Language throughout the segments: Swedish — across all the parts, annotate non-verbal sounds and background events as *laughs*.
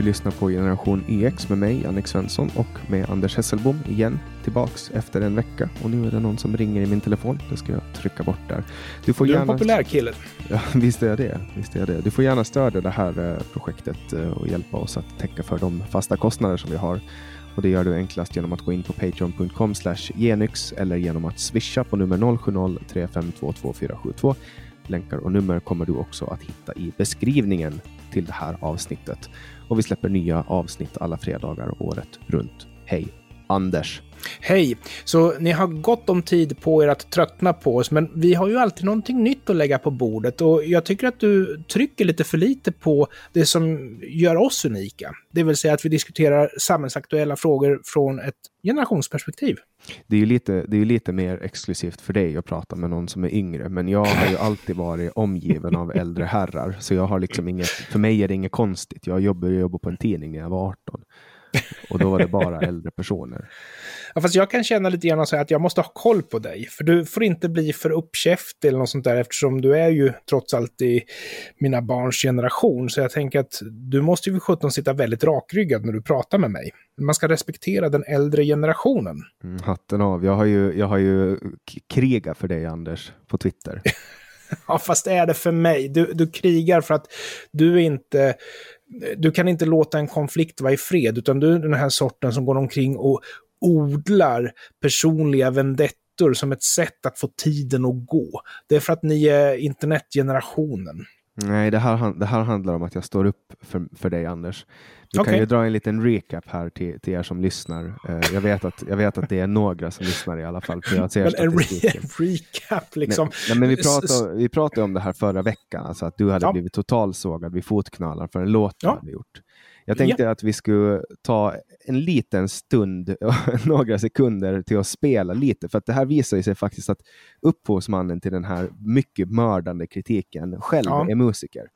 Du lyssnar på Generation YX med mig, Jannik Svensson, och med Anders Hesselbom igen tillbaks efter en vecka. Och nu är det någon som ringer i min telefon. Det ska jag trycka bort där. Du, får du är gärna... en populär kille. Ja, *laughs* visst är jag det. Visst är det. Du får gärna stödja det här eh, projektet eh, och hjälpa oss att täcka för de fasta kostnader som vi har. Och det gör du enklast genom att gå in på patreon.com genyx eller genom att swisha på nummer 070-3522472. Länkar och nummer kommer du också att hitta i beskrivningen till det här avsnittet. Och vi släpper nya avsnitt alla fredagar året runt. Hej! Anders. Hej! Så ni har gott om tid på er att tröttna på oss, men vi har ju alltid någonting nytt att lägga på bordet och jag tycker att du trycker lite för lite på det som gör oss unika. Det vill säga att vi diskuterar samhällsaktuella frågor från ett generationsperspektiv. Det är ju lite, det är lite mer exklusivt för dig att prata med någon som är yngre, men jag har ju alltid varit omgiven av äldre herrar, så jag har liksom inget, för mig är det inget konstigt. Jag jobbade, jag jobbade på en tidning när jag var 18. Och då var det bara äldre personer. Ja, fast jag kan känna lite grann så att jag måste ha koll på dig. För du får inte bli för uppkäftig eller något sånt där eftersom du är ju trots allt i mina barns generation. Så jag tänker att du måste ju för sjutton sitta väldigt rakryggad när du pratar med mig. Man ska respektera den äldre generationen. Mm, hatten av. Jag har ju, jag har ju krigat för dig Anders på Twitter. *laughs* ja, fast är det för mig? Du, du krigar för att du inte du kan inte låta en konflikt vara i fred, utan du är den här sorten som går omkring och odlar personliga vendettor som ett sätt att få tiden att gå. Det är för att ni är internetgenerationen. Nej, det här, det här handlar om att jag står upp för, för dig, Anders. Vi okay. kan ju dra en liten recap här till, till er som lyssnar. Uh, jag, vet att, jag vet att det är några som lyssnar i alla fall. För jag ser men en, re *laughs* recap liksom. Nej, nej, men vi, pratade, vi pratade om det här förra veckan, alltså att du hade ja. blivit totalsågad vid fotknölar för en låt ja. du hade gjort. Jag tänkte ja. att vi skulle ta en liten stund, *laughs* några sekunder till att spela lite, för att det här visar sig faktiskt att upphovsmannen till den här mycket mördande kritiken själv ja. är musiker.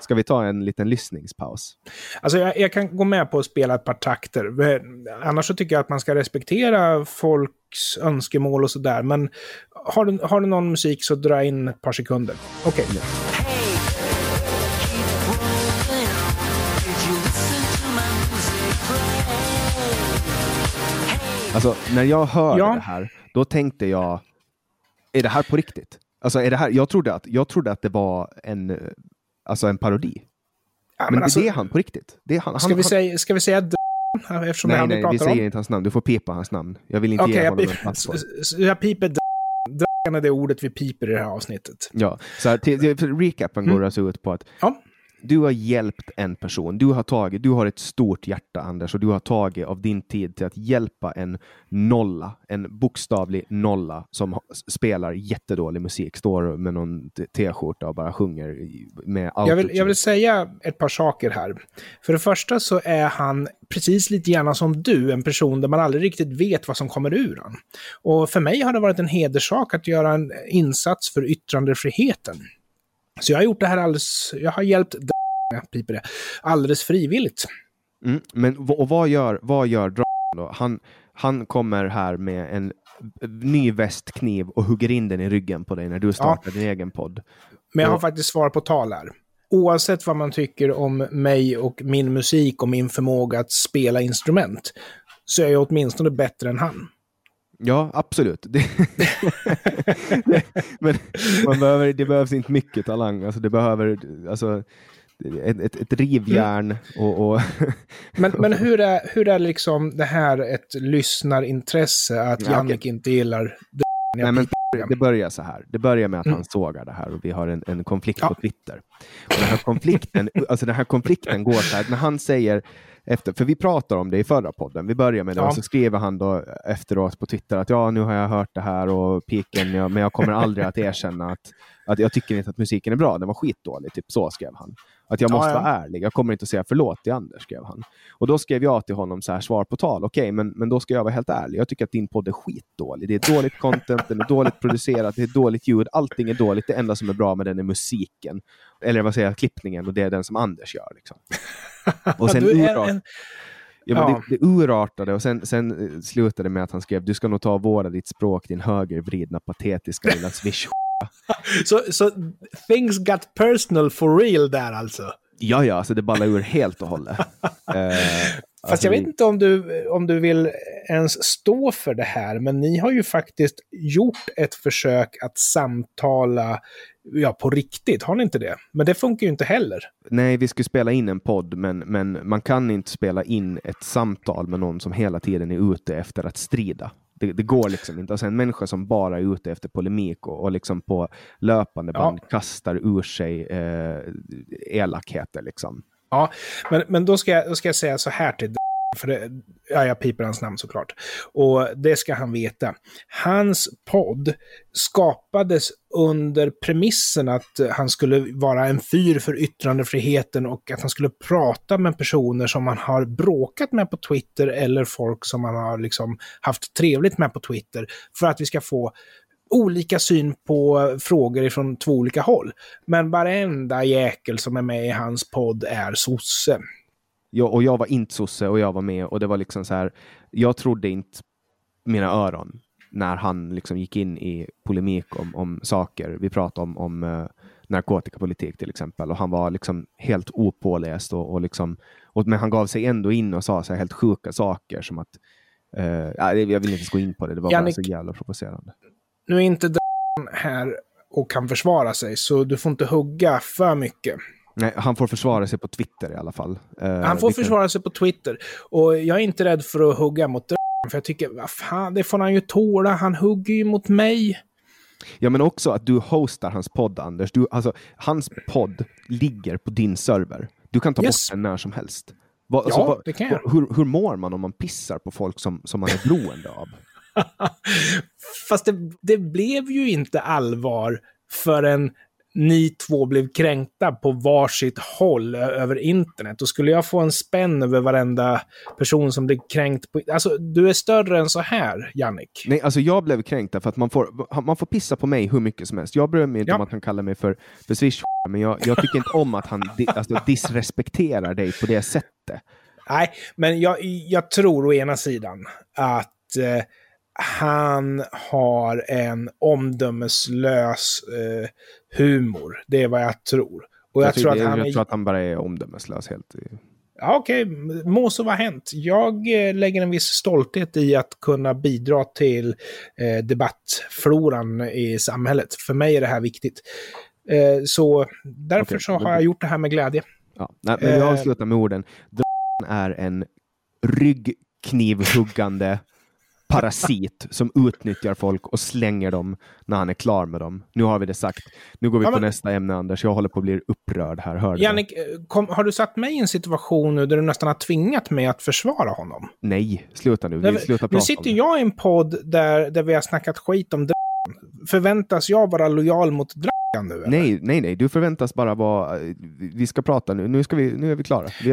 Ska vi ta en liten lyssningspaus? Alltså jag, jag, kan gå med på att spela ett par takter. Annars så tycker jag att man ska respektera folks önskemål och sådär. Men har du, har du någon musik så dra in ett par sekunder. Okej. Okay. Alltså, när jag hörde ja. det här, då tänkte jag, är det här på riktigt? Alltså, är det här, jag, trodde att, jag trodde att det var en, alltså en parodi. Ja, men, men alltså, det är han på riktigt. Det är han, ska, han, vi säga, ska vi säga eftersom nej, nej, vi säger om? inte hans namn. Du får pipa hans namn. Jag vill inte okay, ge honom en plattform. Jag piper Dragan är det ordet vi piper i det här avsnittet. Ja, så här, till, till, recapen mm. går alltså ut på att ja du har hjälpt en person. Du har, tagit, du har ett stort hjärta, Anders, och du har tagit av din tid till att hjälpa en nolla, en bokstavlig nolla som spelar jättedålig musik, står med någon t-skjorta och bara sjunger med allt. Jag vill, jag vill säga ett par saker här. För det första så är han precis lite grann som du, en person där man aldrig riktigt vet vad som kommer ur han. Och för mig har det varit en hederssak att göra en insats för yttrandefriheten. Så jag har gjort det här alldeles, jag har hjälpt piper det, alldeles frivilligt. Mm, men och vad gör, vad gör då? Han, han kommer här med en ny västkniv och hugger in den i ryggen på dig när du startar ja. din egen podd. Men jag har faktiskt svar på tal här. Oavsett vad man tycker om mig och min musik och min förmåga att spela instrument, så är jag åtminstone bättre än han. Ja, absolut. Det, *laughs* men man behöver, det behövs inte mycket talang. Alltså, det behöver, alltså, ett, ett, ett rivjärn. Mm. Och, och *laughs* men men hur, är, hur är liksom det här ett lyssnarintresse att ja, Jannik okay. inte gillar det? Nej, men det börjar så här. Det börjar med att mm. han sågar det här och vi har en, en konflikt ja. på Twitter. Och den, här konflikten, alltså den här konflikten går så här, när han säger efter, för vi pratar om det i förra podden, vi börjar med det ja. och så skriver han då efteråt på Twitter att ja, nu har jag hört det här och piken, men jag kommer aldrig att erkänna att, att jag tycker inte att musiken är bra, den var skitdålig, typ så skrev han. Att jag måste ja, ja. vara ärlig. Jag kommer inte att säga förlåt till Anders, skrev han. Och då skrev jag till honom så här, svar på tal. Okej, okay, men, men då ska jag vara helt ärlig. Jag tycker att din podd är skitdålig. Det är dåligt content, den är dåligt producerat, det är dåligt ljud. Allting är dåligt. Det enda som är bra med den är musiken. Eller vad säger jag, klippningen och det är den som Anders gör. Liksom. *laughs* Och sen urart... en... Ja, men ja. Det, det urartade och sen, sen eh, slutade med att han skrev du ska nog ta och vårda ditt språk, din högervridna patetiska lilla swish *laughs* så, så things got personal for real där alltså? Ja, ja, alltså det ballar ur helt och hållet. *laughs* eh, Fast alltså, jag vet inte om du, om du vill ens stå för det här, men ni har ju faktiskt gjort ett försök att samtala ja, på riktigt. Har ni inte det? Men det funkar ju inte heller. Nej, vi skulle spela in en podd, men, men man kan inte spela in ett samtal med någon som hela tiden är ute efter att strida. Det, det, går liksom inte. Alltså en människa som bara är ute efter polemik och, och liksom på löpande band ja. kastar ur sig eh, elakheter. Liksom. Ja, men, men då, ska jag, då ska jag säga så här till för det, ja, jag piper hans namn såklart. Och det ska han veta. Hans podd skapades under premissen att han skulle vara en fyr för yttrandefriheten och att han skulle prata med personer som han har bråkat med på Twitter eller folk som han har liksom haft trevligt med på Twitter. För att vi ska få olika syn på frågor ifrån två olika håll. Men varenda jäkel som är med i hans podd är sosse. Jag, och jag var inte sosse och jag var med och det var liksom så här. Jag trodde inte mina öron när han liksom gick in i polemik om, om saker. Vi pratade om, om uh, narkotikapolitik till exempel och han var liksom helt opåläst och, och liksom, och, men han gav sig ändå in och sa så helt sjuka saker som att uh, jag vill inte ens gå in på det, det var Jannik, bara så jävla provocerande nu är inte här och kan försvara sig, så du får inte hugga för mycket. Nej, han får försvara sig på Twitter i alla fall. Uh, han får vilken... försvara sig på Twitter. Och jag är inte rädd för att hugga mot för jag tycker, vad fan, det får han ju tåla. Han hugger ju mot mig. Ja, men också att du hostar hans podd, Anders. Du, alltså, hans podd ligger på din server. Du kan ta yes. bort den när som helst. Va, ja, alltså, va, det kan jag. Hur, hur mår man om man pissar på folk som, som man är beroende av? *laughs* Fast det, det blev ju inte allvar förrän ni två blev kränkta på varsitt håll över internet. Och skulle jag få en spänn över varenda person som blev kränkt på... Alltså, du är större än så här, Jannik. Nej, alltså jag blev kränkt för att man får, man får pissa på mig hur mycket som helst. Jag bryr mig inte ja. om att han kallar mig för, för swish men jag, jag tycker inte om att han di, alltså, disrespekterar dig på det sättet. Nej, men jag, jag tror å ena sidan att eh, han har en omdömeslös eh, humor. Det är vad jag tror. Och jag, jag tror, att han jag är... tror att han bara är omdömeslös helt. Ja, Okej, okay. må så vara hänt. Jag eh, lägger en viss stolthet i att kunna bidra till eh, debattfloran i samhället. För mig är det här viktigt. Eh, så därför okay. så har jag gjort det här med glädje. Ja. Nej, men vi eh. avslutar med orden. är en ryggknivhuggande parasit som utnyttjar folk och slänger dem när han är klar med dem. Nu har vi det sagt. Nu går vi ja, men... på nästa ämne, Anders. Jag håller på att bli upprörd här. Hör Jannik, kom, har du satt mig i en situation nu där du nästan har tvingat mig att försvara honom? Nej, sluta nu. Vi slutar nu sitter jag i en podd där, där vi har snackat skit om Förväntas jag vara lojal mot Dragan nu? Eller? Nej, nej, nej. Du förväntas bara vara... Vi ska prata nu. Nu, ska vi, nu är vi klara. Vi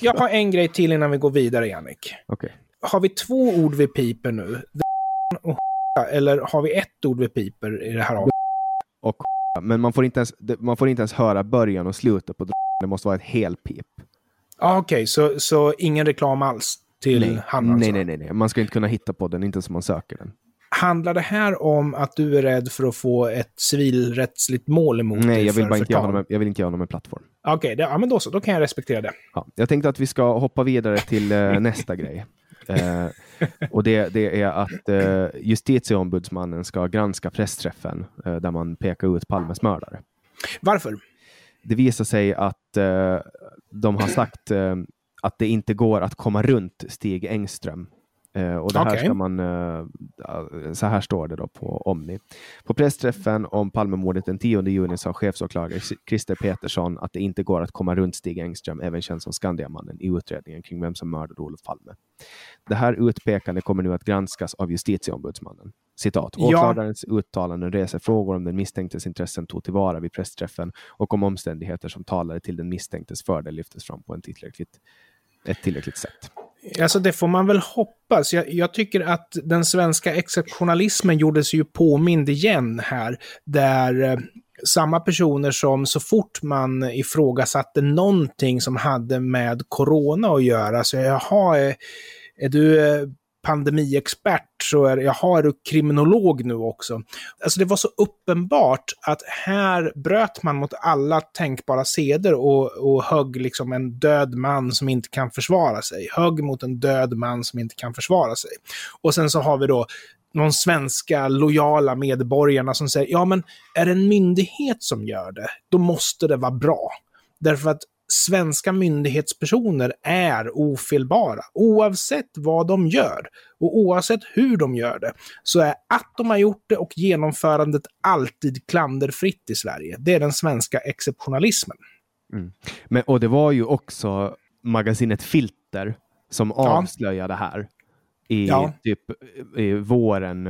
jag har en grej till innan vi går vidare, Jannik. *laughs* Okay har vi två ord vi piper nu? *laughs* Och *laughs* eller har vi ett ord vi piper i det här avsnittet? *laughs* Och Men man får, inte ens, man får inte ens höra början och slutet på Det måste vara ett helpip. Ah, Okej, okay. så, så ingen reklam alls till nej. han alltså? Nej, nej, nej, nej. Man ska inte kunna hitta på den, inte som man söker den. Handlar det här om att du är rädd för att få ett civilrättsligt mål emot Nej, jag vill, bara inte honom, jag vill inte ge honom en plattform. Okej, okay, ja, men då så. Då kan jag respektera det. Ja, jag tänkte att vi ska hoppa vidare till uh, nästa grej. Eh, och det, det, är att eh, justitieombudsmannen ska granska pressträffen eh, där man pekar ut Palmes mördare. Varför? Det visar sig att eh, de har sagt eh, att det inte går att komma runt Stig Engström Uh, och det här ska man, uh, så här står det då på Omni. På pressträffen om Palmemordet den 10 juni sa chefsåklagare Christer Petersson att det inte går att komma runt Stig Engström, även känd som Skandiamannen, i utredningen kring vem som mördade Olof Palme. Det här utpekandet kommer nu att granskas av justitieombudsmannen. Citat. Åklagarens ja. uttalanden reser frågor om den misstänktes intressen tog tillvara vid pressträffen och om omständigheter som talade till den misstänktes fördel lyftes fram på en tillräckligt, ett tillräckligt sätt. Alltså det får man väl hoppas. Jag, jag, tycker att den svenska exceptionalismen gjorde sig ju påmind igen här. Där eh, samma personer som så fort man ifrågasatte någonting som hade med corona att göra, så jaha, är, är du eh, pandemiexpert så är jag har kriminolog nu också. Alltså det var så uppenbart att här bröt man mot alla tänkbara seder och, och högg liksom en död man som inte kan försvara sig. Högg mot en död man som inte kan försvara sig. Och sen så har vi då de svenska lojala medborgarna som säger ja men är det en myndighet som gör det, då måste det vara bra. Därför att svenska myndighetspersoner är ofelbara. Oavsett vad de gör och oavsett hur de gör det så är att de har gjort det och genomförandet alltid klanderfritt i Sverige. Det är den svenska exceptionalismen. Mm. Men, och det var ju också magasinet Filter som avslöjade det här i ja. typ i våren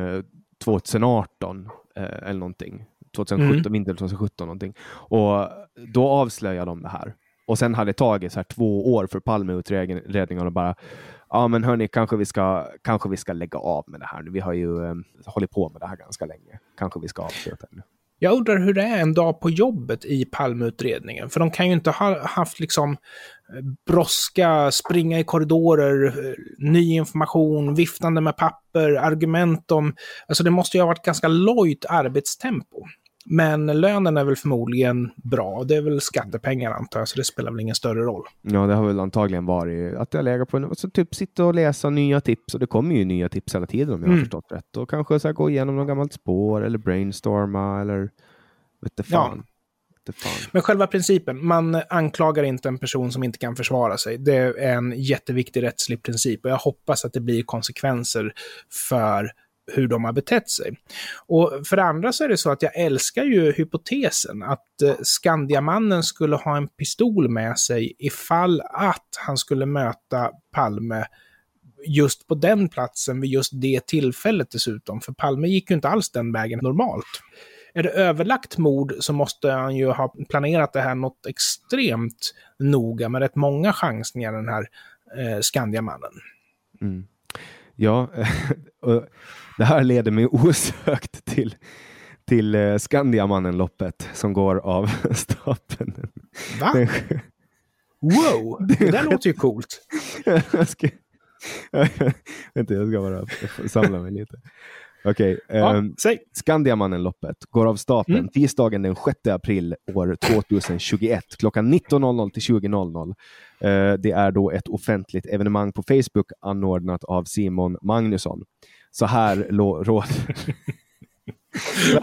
2018 eh, eh, eller någonting. 2017, mm. vinter 2017 någonting. Och då avslöjade de det här. Och sen hade det tagit så här två år för Palmeutredningen och bara ja men hörni, kanske vi, ska, kanske vi ska lägga av med det här nu. Vi har ju eh, hållit på med det här ganska länge. Kanske vi ska avsluta nu. Jag undrar hur det är en dag på jobbet i Palmeutredningen. För de kan ju inte ha haft liksom eh, brådska, springa i korridorer, eh, ny information, viftande med papper, argument om... Alltså det måste ju ha varit ganska lojt arbetstempo. Men lönen är väl förmodligen bra. Det är väl skattepengar antar jag, så det spelar väl ingen större roll. Ja, det har väl antagligen varit att jag lägger på en, alltså, typ sitta och läsa nya tips och det kommer ju nya tips hela tiden om jag mm. har förstått rätt. Och kanske så här, gå igenom något gammalt spår eller brainstorma eller vet fan. Ja. Men själva principen, man anklagar inte en person som inte kan försvara sig. Det är en jätteviktig rättslig princip och jag hoppas att det blir konsekvenser för hur de har betett sig. Och för det andra så är det så att jag älskar ju hypotesen att eh, Skandiamannen skulle ha en pistol med sig ifall att han skulle möta Palme just på den platsen vid just det tillfället dessutom. För Palme gick ju inte alls den vägen normalt. Är det överlagt mord så måste han ju ha planerat det här något extremt noga med rätt många chansningar, den här eh, Skandiamannen. Mm. Ja, *laughs* det här leder mig osökt till, till uh, Skandiamannen-loppet som går av *laughs* stapeln. Va? wow, *laughs* det där låter ju coolt. jag ska, vänta, jag ska bara samla mig lite. Okej, okay, ja, um, Skandiamannen-loppet går av stapeln mm. tisdagen den 6 april år 2021 klockan 19.00 till 20.00. Uh, det är då ett offentligt evenemang på Facebook anordnat av Simon Magnusson. Så här råder...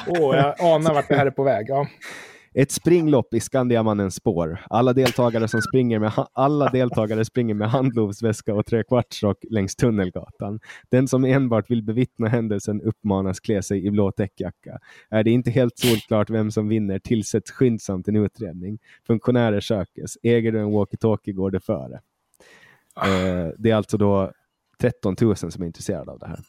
oh, *laughs* jag anar vart det här är på väg. Ja. Ett springlopp i Skandiamannens spår. Alla deltagare, som springer med, alla deltagare springer med handlovsväska och trekvartsrock längs Tunnelgatan. Den som enbart vill bevittna händelsen uppmanas klä sig i blå täckjacka. Är det inte helt solklart vem som vinner tillsätts skyndsamt en utredning. Funktionärer sökes. Äger du en walkie-talkie går det före. Ah. Eh, det är alltså då 13 000 som är intresserade av det här.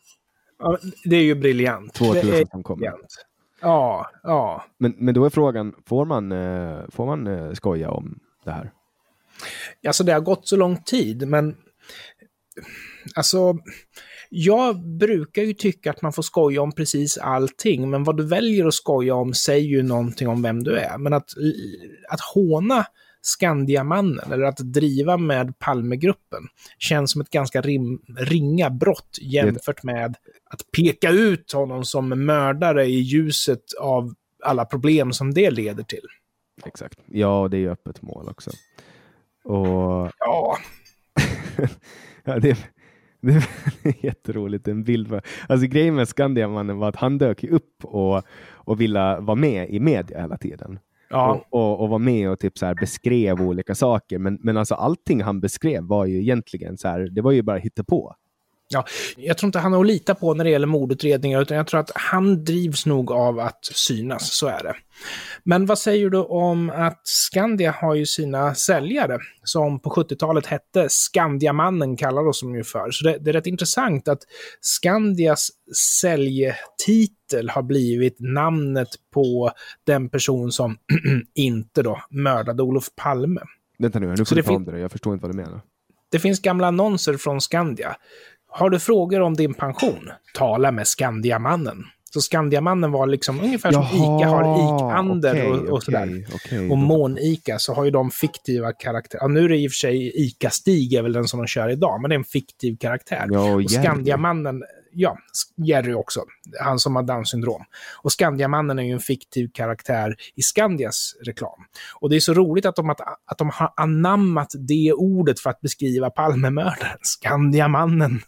Ja, det är ju briljant. 2000 som kommer. Briljant. Ja, ja. Men, men då är frågan, får man, eh, får man eh, skoja om det här? Alltså det har gått så lång tid, men alltså jag brukar ju tycka att man får skoja om precis allting, men vad du väljer att skoja om säger ju någonting om vem du är. Men att, att håna Skandiamannen eller att driva med Palmegruppen känns som ett ganska rim, ringa brott jämfört med att peka ut honom som mördare i ljuset av alla problem som det leder till. Exakt. Ja, det är ju öppet mål också. Och... Ja. *laughs* ja det, det är *laughs* jätteroligt. En bild. För... Alltså, grejen med Skandiamannen var att han dök upp och, och ville vara med i media hela tiden. Ja. Och, och, och, var med och typ så här beskrev olika saker. Men, men alltså allting han beskrev var ju egentligen så här, det var ju bara hittepå. Ja, jag tror inte han är att lita på när det gäller mordutredningar, utan jag tror att han drivs nog av att synas, så är det. Men vad säger du om att Skandia har ju sina säljare, som på 70-talet hette Skandiamannen, kallar de som ju för. Så det, det, är rätt intressant att Skandias säljtitel har blivit namnet på den person som *clears throat* inte då mördade Olof Palme. Vänta nu, nu får du ta om det. Jag förstår inte vad du menar. Det finns gamla annonser från Skandia. Har du frågor om din pension? Tala med Skandiamannen. Så Skandiamannen var liksom ungefär Jaha, som ICA har IK-Ander okay, och, och sådär. Okay, och Mån-ICA så har ju de fiktiva karaktärer. Ja, nu är det i och för sig ICA-Stig är väl den som de kör idag, men det är en fiktiv karaktär. Ja, och Skandiamannen ja, Jerry också, han som har Downs syndrom. Och Skandiamannen är ju en fiktiv karaktär i Skandias reklam. Och det är så roligt att de, att, att de har anammat det ordet för att beskriva Palmemördaren, Skandiamannen.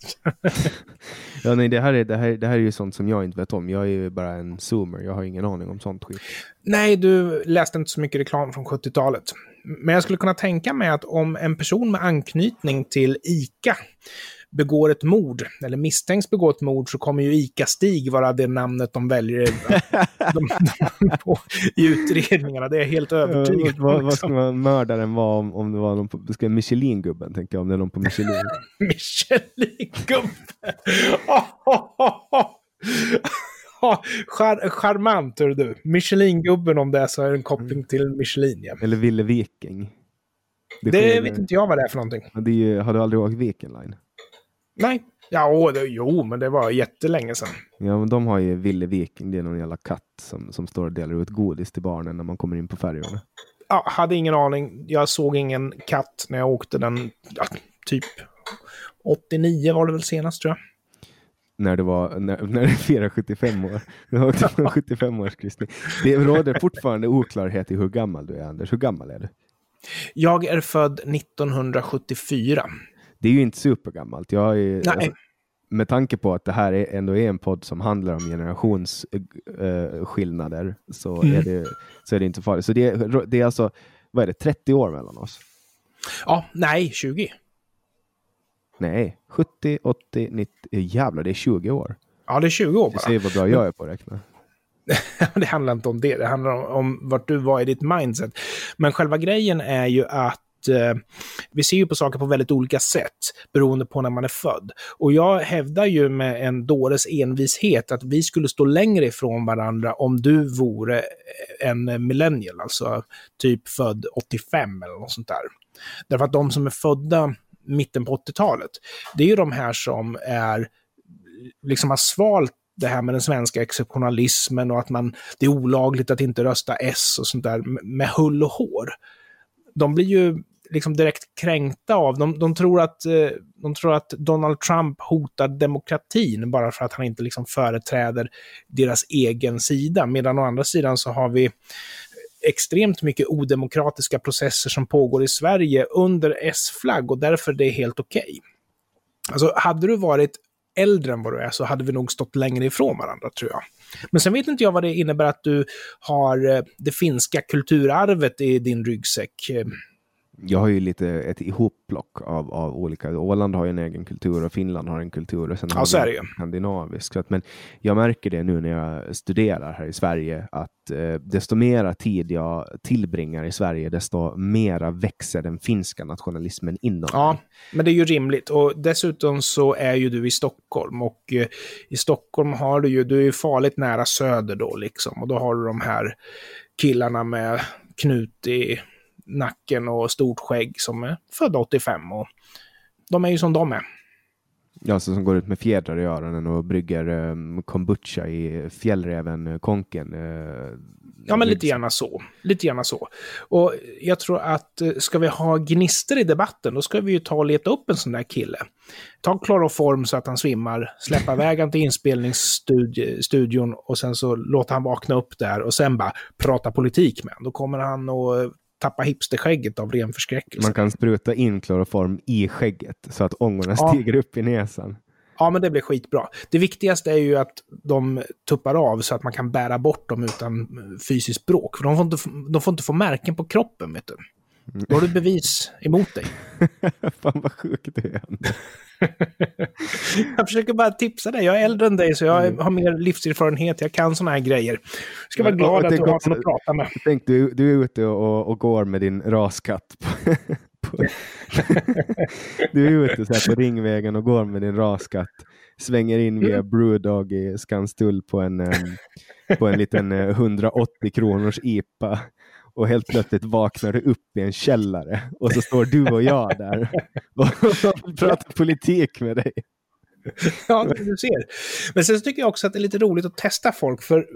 *laughs* ja, nej, det här, är, det, här, det här är ju sånt som jag inte vet om. Jag är ju bara en zoomer, jag har ingen aning om sånt skit. Nej, du läste inte så mycket reklam från 70-talet. Men jag skulle kunna tänka mig att om en person med anknytning till ICA begår ett mord, eller misstänks begå ett mord, så kommer ju ICA-Stig vara det namnet de väljer *laughs* de, de, på, i utredningarna. Det är jag helt övertygad om. Vad, vad ska man, mördaren vara om, om det var någon på ska Michelin-gubben, tänkte jag, om det är någon på Michelin. *laughs* Michelin-gubben! Char *laughs* charmant, hör du. Michelin-gubben om det är så är en koppling till Michelin. Ja. Eller Ville Viking. Det, det vet inte jag vad det är för någonting. Det är, har du aldrig åkt Viking Line? Nej. Ja, det, jo, men det var jättelänge sedan. Ja, men de har ju Ville Viking. Det är någon jävla katt som, som står och delar ut godis till barnen när man kommer in på färjorna. Ja, hade ingen aning. Jag såg ingen katt när jag åkte den, ja, typ 89 var det väl senast tror jag. När det var, när, när det firade 75 år. Du åkte på 75-årskristning. *laughs* Det råder fortfarande oklarhet i hur gammal du är, Anders. Hur gammal är du? Jag är född 1974 det är ju inte supergammalt. Jag är, alltså, med tanke på att det här är, ändå är en podd som handlar om generationsskillnader äh, så, mm. är det, så är det inte farligt. Så det, det är alltså, vad är det, 30 år mellan oss? Ja, nej, 20. Nej, 70, 80, 90, jävlar det är 20 år. Ja, det är 20 år bara. Du ser vad bra jag är på att räkna. *laughs* det handlar inte om det, det handlar om, om vart du var i ditt mindset. Men själva grejen är ju att eh, Eh, vi ser ju på saker på väldigt olika sätt beroende på när man är född. Och jag hävdar ju med en dåres envishet att vi skulle stå längre ifrån varandra om du vore eh, en millennial, alltså typ född 85 eller något sånt där. Därför att de som är födda mitten på 80-talet, det är ju de här som är liksom har svalt det här med den svenska exceptionalismen och att man, det är olagligt att inte rösta S och sånt där med hull och hår. De blir ju liksom direkt kränkta av. De, de, tror att, eh, de tror att Donald Trump hotar demokratin bara för att han inte liksom företräder deras egen sida. Medan å andra sidan så har vi extremt mycket odemokratiska processer som pågår i Sverige under S-flagg och därför det är helt okej. Okay. Alltså, hade du varit äldre än vad du är så hade vi nog stått längre ifrån varandra, tror jag. Men sen vet inte jag vad det innebär att du har eh, det finska kulturarvet i din ryggsäck eh, jag har ju lite ett ihopplock av, av olika. Åland har ju en egen kultur och Finland har en kultur och sen ja, är det ju. skandinavisk. Så att, men jag märker det nu när jag studerar här i Sverige att eh, desto mera tid jag tillbringar i Sverige, desto mera växer den finska nationalismen inom Ja, men det är ju rimligt. Och dessutom så är ju du i Stockholm och eh, i Stockholm har du ju, du är ju farligt nära söder då liksom. Och då har du de här killarna med knut i nacken och stort skägg som är födda 85. Och de är ju som de är. Ja, så som går ut med fjädrar i öronen och brygger um, kombucha i fjällräven uh, konken. Uh, ja, men lite gärna så. Lite gärna så. Och jag tror att uh, ska vi ha gnister i debatten, då ska vi ju ta och leta upp en sån där kille. Ta kloroform så att han svimmar, släppa vägen till inspelningsstudion och sen så låta han vakna upp där och sen bara prata politik med honom. Då kommer han att tappa hipsterskägget av ren förskräckelse. Man kan spruta in kloroform i skägget så att ångorna ja. stiger upp i näsan. Ja, men det blir skitbra. Det viktigaste är ju att de tuppar av så att man kan bära bort dem utan fysiskt bråk. För de får inte, de får inte få märken på kroppen, vet du. Då har du bevis emot dig. *laughs* Fan vad sjuk du är. jag försöker bara tipsa dig. Jag är äldre än dig så jag mm. har mer livserfarenhet. Jag kan sådana här grejer. Jag ska vara glad att du har någon att prata med. Tänk, du, du är ute och, och går med din raskatt. *laughs* *laughs* du är ute så här på Ringvägen och går med din raskatt. Svänger in via mm. Brewdog i Skanstull på en, på en liten 180 eh, kronors IPA och helt plötsligt vaknar du upp i en källare och så står du och jag där och *laughs* pratar politik med dig. Ja, du ser. Men sen tycker jag också att det är lite roligt att testa folk, för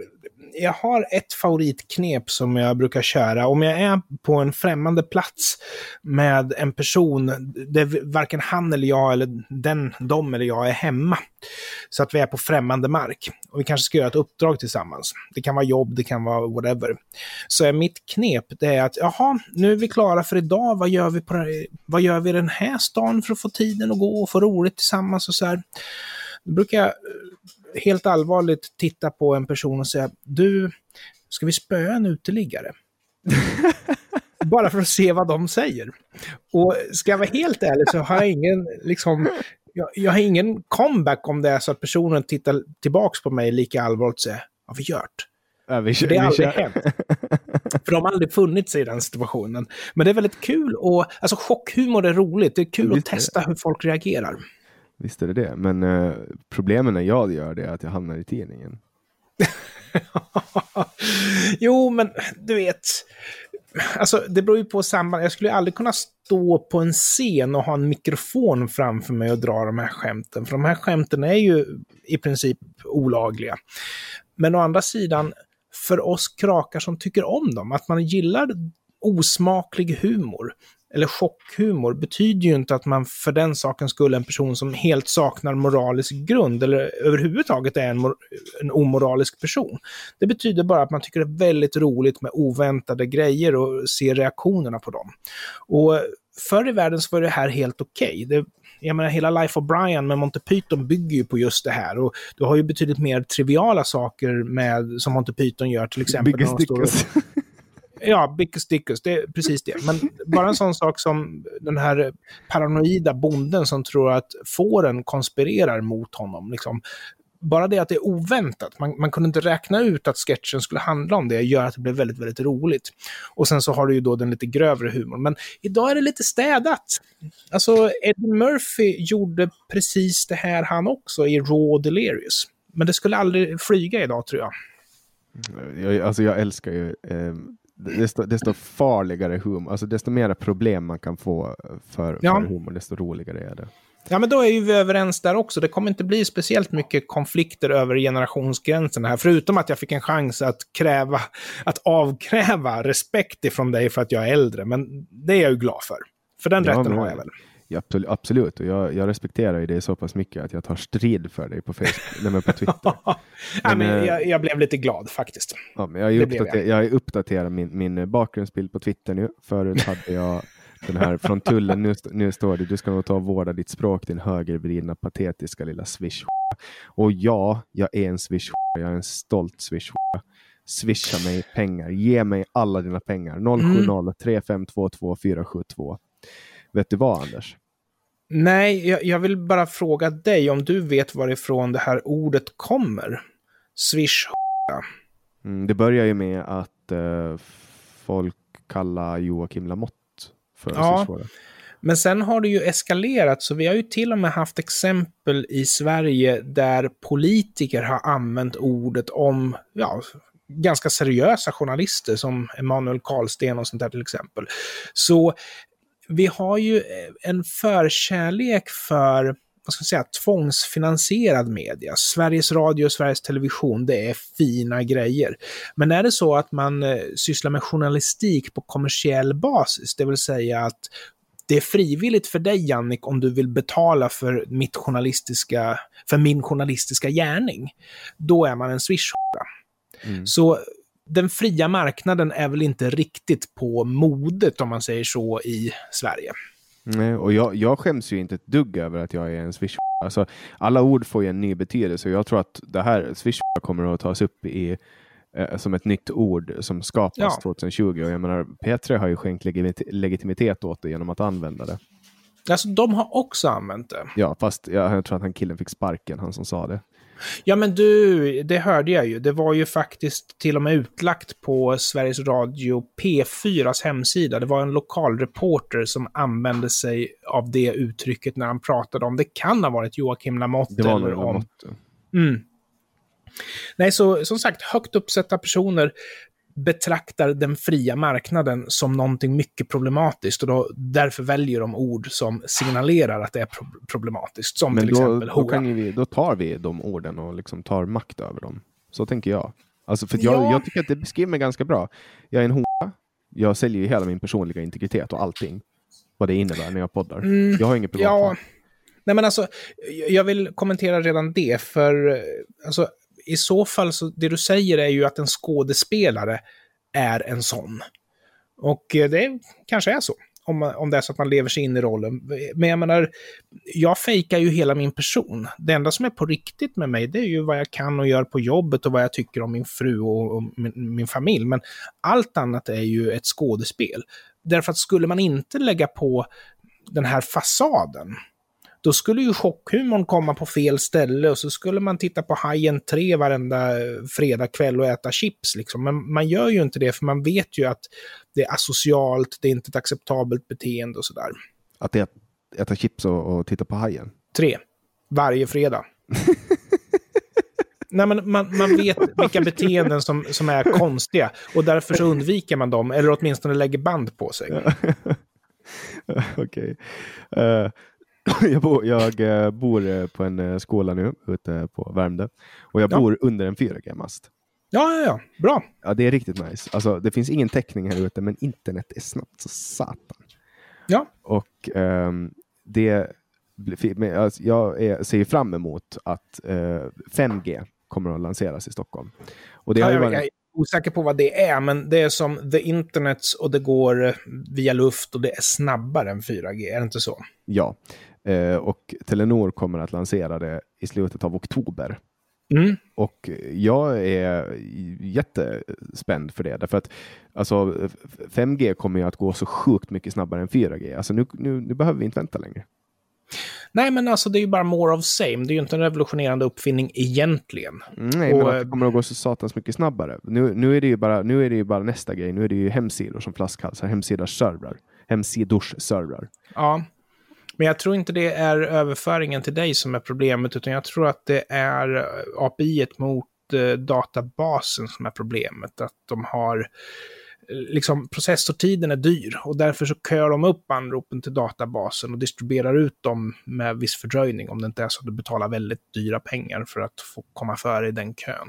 jag har ett favoritknep som jag brukar köra. Om jag är på en främmande plats med en person där varken han eller jag, eller den, de eller jag är hemma. Så att vi är på främmande mark. Och vi kanske ska göra ett uppdrag tillsammans. Det kan vara jobb, det kan vara whatever. Så är mitt knep, det är att jaha, nu är vi klara för idag. Vad gör vi, på, vad gör vi i den här stan för att få tiden att gå och få roligt tillsammans och så här. Då brukar jag helt allvarligt titta på en person och säga, du, ska vi spöa en uteliggare? *laughs* Bara för att se vad de säger. Och ska jag vara helt ärlig så har jag ingen, liksom, jag, jag har ingen comeback om det är så att personen tittar tillbaks på mig lika allvarligt och säger, har vi gjort? Ja, vi För det har aldrig hänt. *laughs* För de har aldrig funnit sig i den situationen. Men det är väldigt kul och, alltså chockhumor är roligt. Det är kul Visst att testa hur folk reagerar. Visst är det det, men eh, problemet när jag gör det är att jag hamnar i tidningen. *laughs* jo, men du vet. Alltså, det beror ju på samband. Jag skulle aldrig kunna stå på en scen och ha en mikrofon framför mig och dra de här skämten. För de här skämten är ju i princip olagliga. Men å andra sidan, för oss krakar som tycker om dem, att man gillar osmaklig humor, eller chockhumor, betyder ju inte att man för den saken skulle en person som helt saknar moralisk grund, eller överhuvudtaget är en, en omoralisk person. Det betyder bara att man tycker det är väldigt roligt med oväntade grejer och se reaktionerna på dem. Och förr i världen så var det här helt okej. Det Jag menar, hela Life of Brian med Monty Python bygger ju på just det här. Och du har ju betydligt mer triviala saker med, som Monty Python gör, till exempel. när Biggest de står och- Dickus. Ja, Bickus Dickus, det är precis det. Men bara en sån sak som den här paranoida bonden som tror att fåren konspirerar mot honom. Liksom. Bara det att det är oväntat, man, man kunde inte räkna ut att sketchen skulle handla om det, gör att det blev väldigt, väldigt roligt. Och sen så har du ju då den lite grövre humorn. Men idag är det lite städat. Alltså, Eddie Murphy gjorde precis det här han också i Raw Delirious. Men det skulle aldrig flyga idag, tror jag. Mm, jag, alltså jag älskar ju eh, desto, desto farligare humor, alltså desto mera problem man kan få för, Ja. för humor, desto roligare är det. Ja, men då är ju vi överens där också. Det kommer inte bli speciellt mycket konflikter över generationsgränserna här, förutom att jag fick en chans att kräva, att avkräva respekt ifrån dig för att jag är äldre. Men det är jag ju glad för. För den Ja, rätten men- har jag väl. Absolut, absolut. och jag, jag respekterar ju det så pass mycket att jag tar strid för dig på Facebook, nej, men på Twitter. *laughs* men eh, jag, jag blev lite glad faktiskt. Ja, men jag, har uppdater- jag uppdaterat min, min bakgrundsbild på Twitter nu. Förut hade jag den här från tullen. Nu, nu står det du ska nog ta och vårda ditt språk, din högervridna patetiska lilla swish Och ja, jag är en swish Jag är en stolt swish Swisha mig pengar. Ge mig alla dina pengar. 070 3522 472. Vet du vad Anders? Nej, jag, jag vill bara fråga dig om du vet varifrån det här ordet kommer. Swish. Mm, det börjar ju med att eh, folk kallar Joakim Lamotte för Ja. swish Men sen har det ju eskalerat, så vi har ju till och med haft exempel i Sverige där politiker har använt ordet om, ja, ganska seriösa journalister som Emanuel Karlsten och sånt där till exempel. Så vi har ju en förkärlek för vad ska jag säga, tvångsfinansierad media. Sveriges Radio och Sveriges Television, det är fina grejer. Men är det så att man eh, sysslar med journalistik på kommersiell basis, det vill säga att det är frivilligt för dig, Jannik, om du vill betala för, mitt journalistiska, för min journalistiska gärning. Då är man en swish Mm. Så den fria marknaden är väl inte riktigt på modet, om man säger så, i Sverige. Nej, och jag, jag skäms ju inte ett dugg över att jag är en swish alltså, Alla ord får ju en ny betydelse och jag tror att det här swish kommer att tas upp i, eh, som ett nytt ord som skapas Ja. 2020. Och jag menar, P3 har ju skänkt legit- legitimitet åt det genom att använda det. Alltså, de har också använt det. Ja, fast jag, jag tror att han killen fick sparken, han som sa det. Ja, men du, det hörde jag ju. Det var ju faktiskt till och med utlagt på Sveriges Radio P4s hemsida. Det var en lokal reporter som använde sig av det uttrycket när han pratade om det kan ha varit Joakim Lamotte Det var eller om Lamotte. Mm. Nej, så som sagt, högt uppsatta personer betraktar den fria marknaden som någonting mycket problematiskt och då, därför väljer de ord som signalerar att det är pro problematiskt. Som Men till då, exempel då, kan vi, då tar vi de orden och liksom tar makt över dem. Så tänker jag. Alltså för jag, Ja. jag tycker att det beskriver mig ganska bra. Jag är en hora. Jag säljer ju hela min personliga integritet och allting. Vad det innebär när jag poddar. Mm, Jag har inget privat. Ja, nej men alltså, jag vill kommentera redan det, för alltså, i så fall, så, det du säger är ju att en skådespelare är en sån. Och eh, det kanske är så, om, man, om det är så att man lever sig in i rollen. Men jag menar, jag fejkar ju hela min person. Det enda som är på riktigt med mig, det är ju vad jag kan och gör på jobbet och vad jag tycker om min fru och, och min, min familj. Men allt annat är ju ett skådespel. Därför att skulle man inte lägga på den här fasaden, då skulle ju chockhumorn komma på fel ställe och så skulle man titta på Hajen 3 varenda eh, fredagkväll och äta chips. Liksom. Men man gör ju inte det, för man vet ju att det är asocialt, det är inte ett acceptabelt beteende och sådär. Att äta, äta chips och, och titta på hajen. Tre. Varje fredag. *laughs* Nej, men man, man vet *laughs* vilka beteenden som, som är konstiga och därför så undviker man dem, eller åtminstone lägger band på sig. *laughs* Okej. Eh, *laughs* jag bor, jag eh, bor eh, på en uh, skola nu ute på Värmdö. Och jag Ja. bor under en 4G-mast. Ja, ja, ja. Bra. Ja, det är riktigt nice. Alltså, det finns ingen täckning här ute, men internet är snabbt så satan. Ja. Och ehm, det, alltså, jag är, ser ju fram emot att eh, 5G kommer att lanseras i Stockholm. Och det har ju jag, varit, jag är osäker på vad det är, men det är som the internet och det går eh, via luft och det är snabbare än 4G, är det inte så? ja. Eh, och Telenor kommer att lansera det i slutet av oktober. Mm. Och jag är jättespänd för det. Därför att alltså, f- 5G kommer ju att gå så sjukt mycket snabbare än 4G. Alltså, nu, nu, nu behöver vi inte vänta längre. Nej, men alltså det är ju bara more of same. Det är ju inte en revolutionerande uppfinning egentligen. Nej, Och, men att det kommer att gå så satans mycket snabbare. Nu, nu, är det ju bara, nu är det ju bara nästa grej. Nu är det ju hemsidor som flaskhalsar. Hemsidors servrar. Hemsidors servrar. Ja. Men jag tror inte det är överföringen till dig som är problemet, utan jag tror att det är eh, API mot eh, databasen som är problemet. Att de har, eh, liksom processortiden är dyr och därför så kör de upp anropen till databasen och distribuerar ut dem med viss fördröjning om det inte är så att du betalar väldigt dyra pengar för att få komma före i den kön.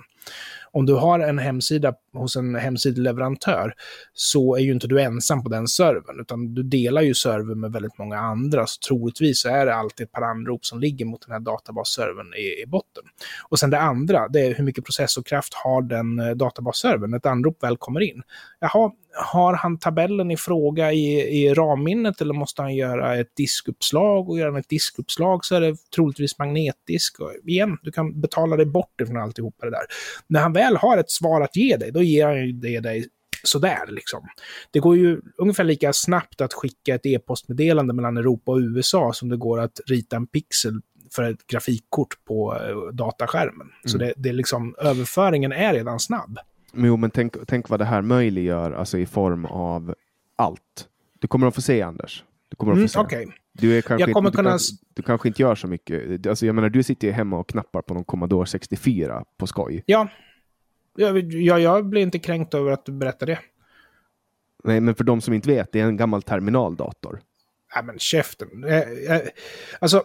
Om du har en hemsida hos en hemsideleverantör så är ju inte du ensam på den servern, utan du delar ju servern med väldigt många andra. Så troligtvis så är det alltid ett par anrop som ligger mot den här databasservern i, i botten. Och sen det andra, det är hur mycket processorkraft har den eh, databasservern när ett anrop väl kommer in. Jaha, har han tabellen i fråga i, i ramminnet eller måste han göra ett diskuppslag? Och gör han ett diskuppslag så är det troligtvis magnetdisk. Och igen, du kan betala dig bort ifrån alltihopa det där. När han väl har ett svar att ge dig, då ger han det dig sådär liksom. Det går ju ungefär lika snabbt att skicka ett e-postmeddelande mellan Europa och USA som det går att rita en pixel för ett grafikkort på eh, dataskärmen. Så det, det är liksom, överföringen är redan snabb. Jo, men tänk, tänk vad det här möjliggör alltså i form av allt. Du kommer att få se, Anders. Du kommer att Mm, få se. Okej. Du, är kanske inte, kunna du, kanske, du kanske inte gör så mycket. Alltså, jag menar, du sitter ju hemma och knappar på någon Commodore 64 på skoj. Ja. Jag, jag, jag blir inte kränkt över att du berättar det. Nej, men för de som inte vet, det är en gammal terminaldator. Nej, men käften. Eh, eh, Alltså,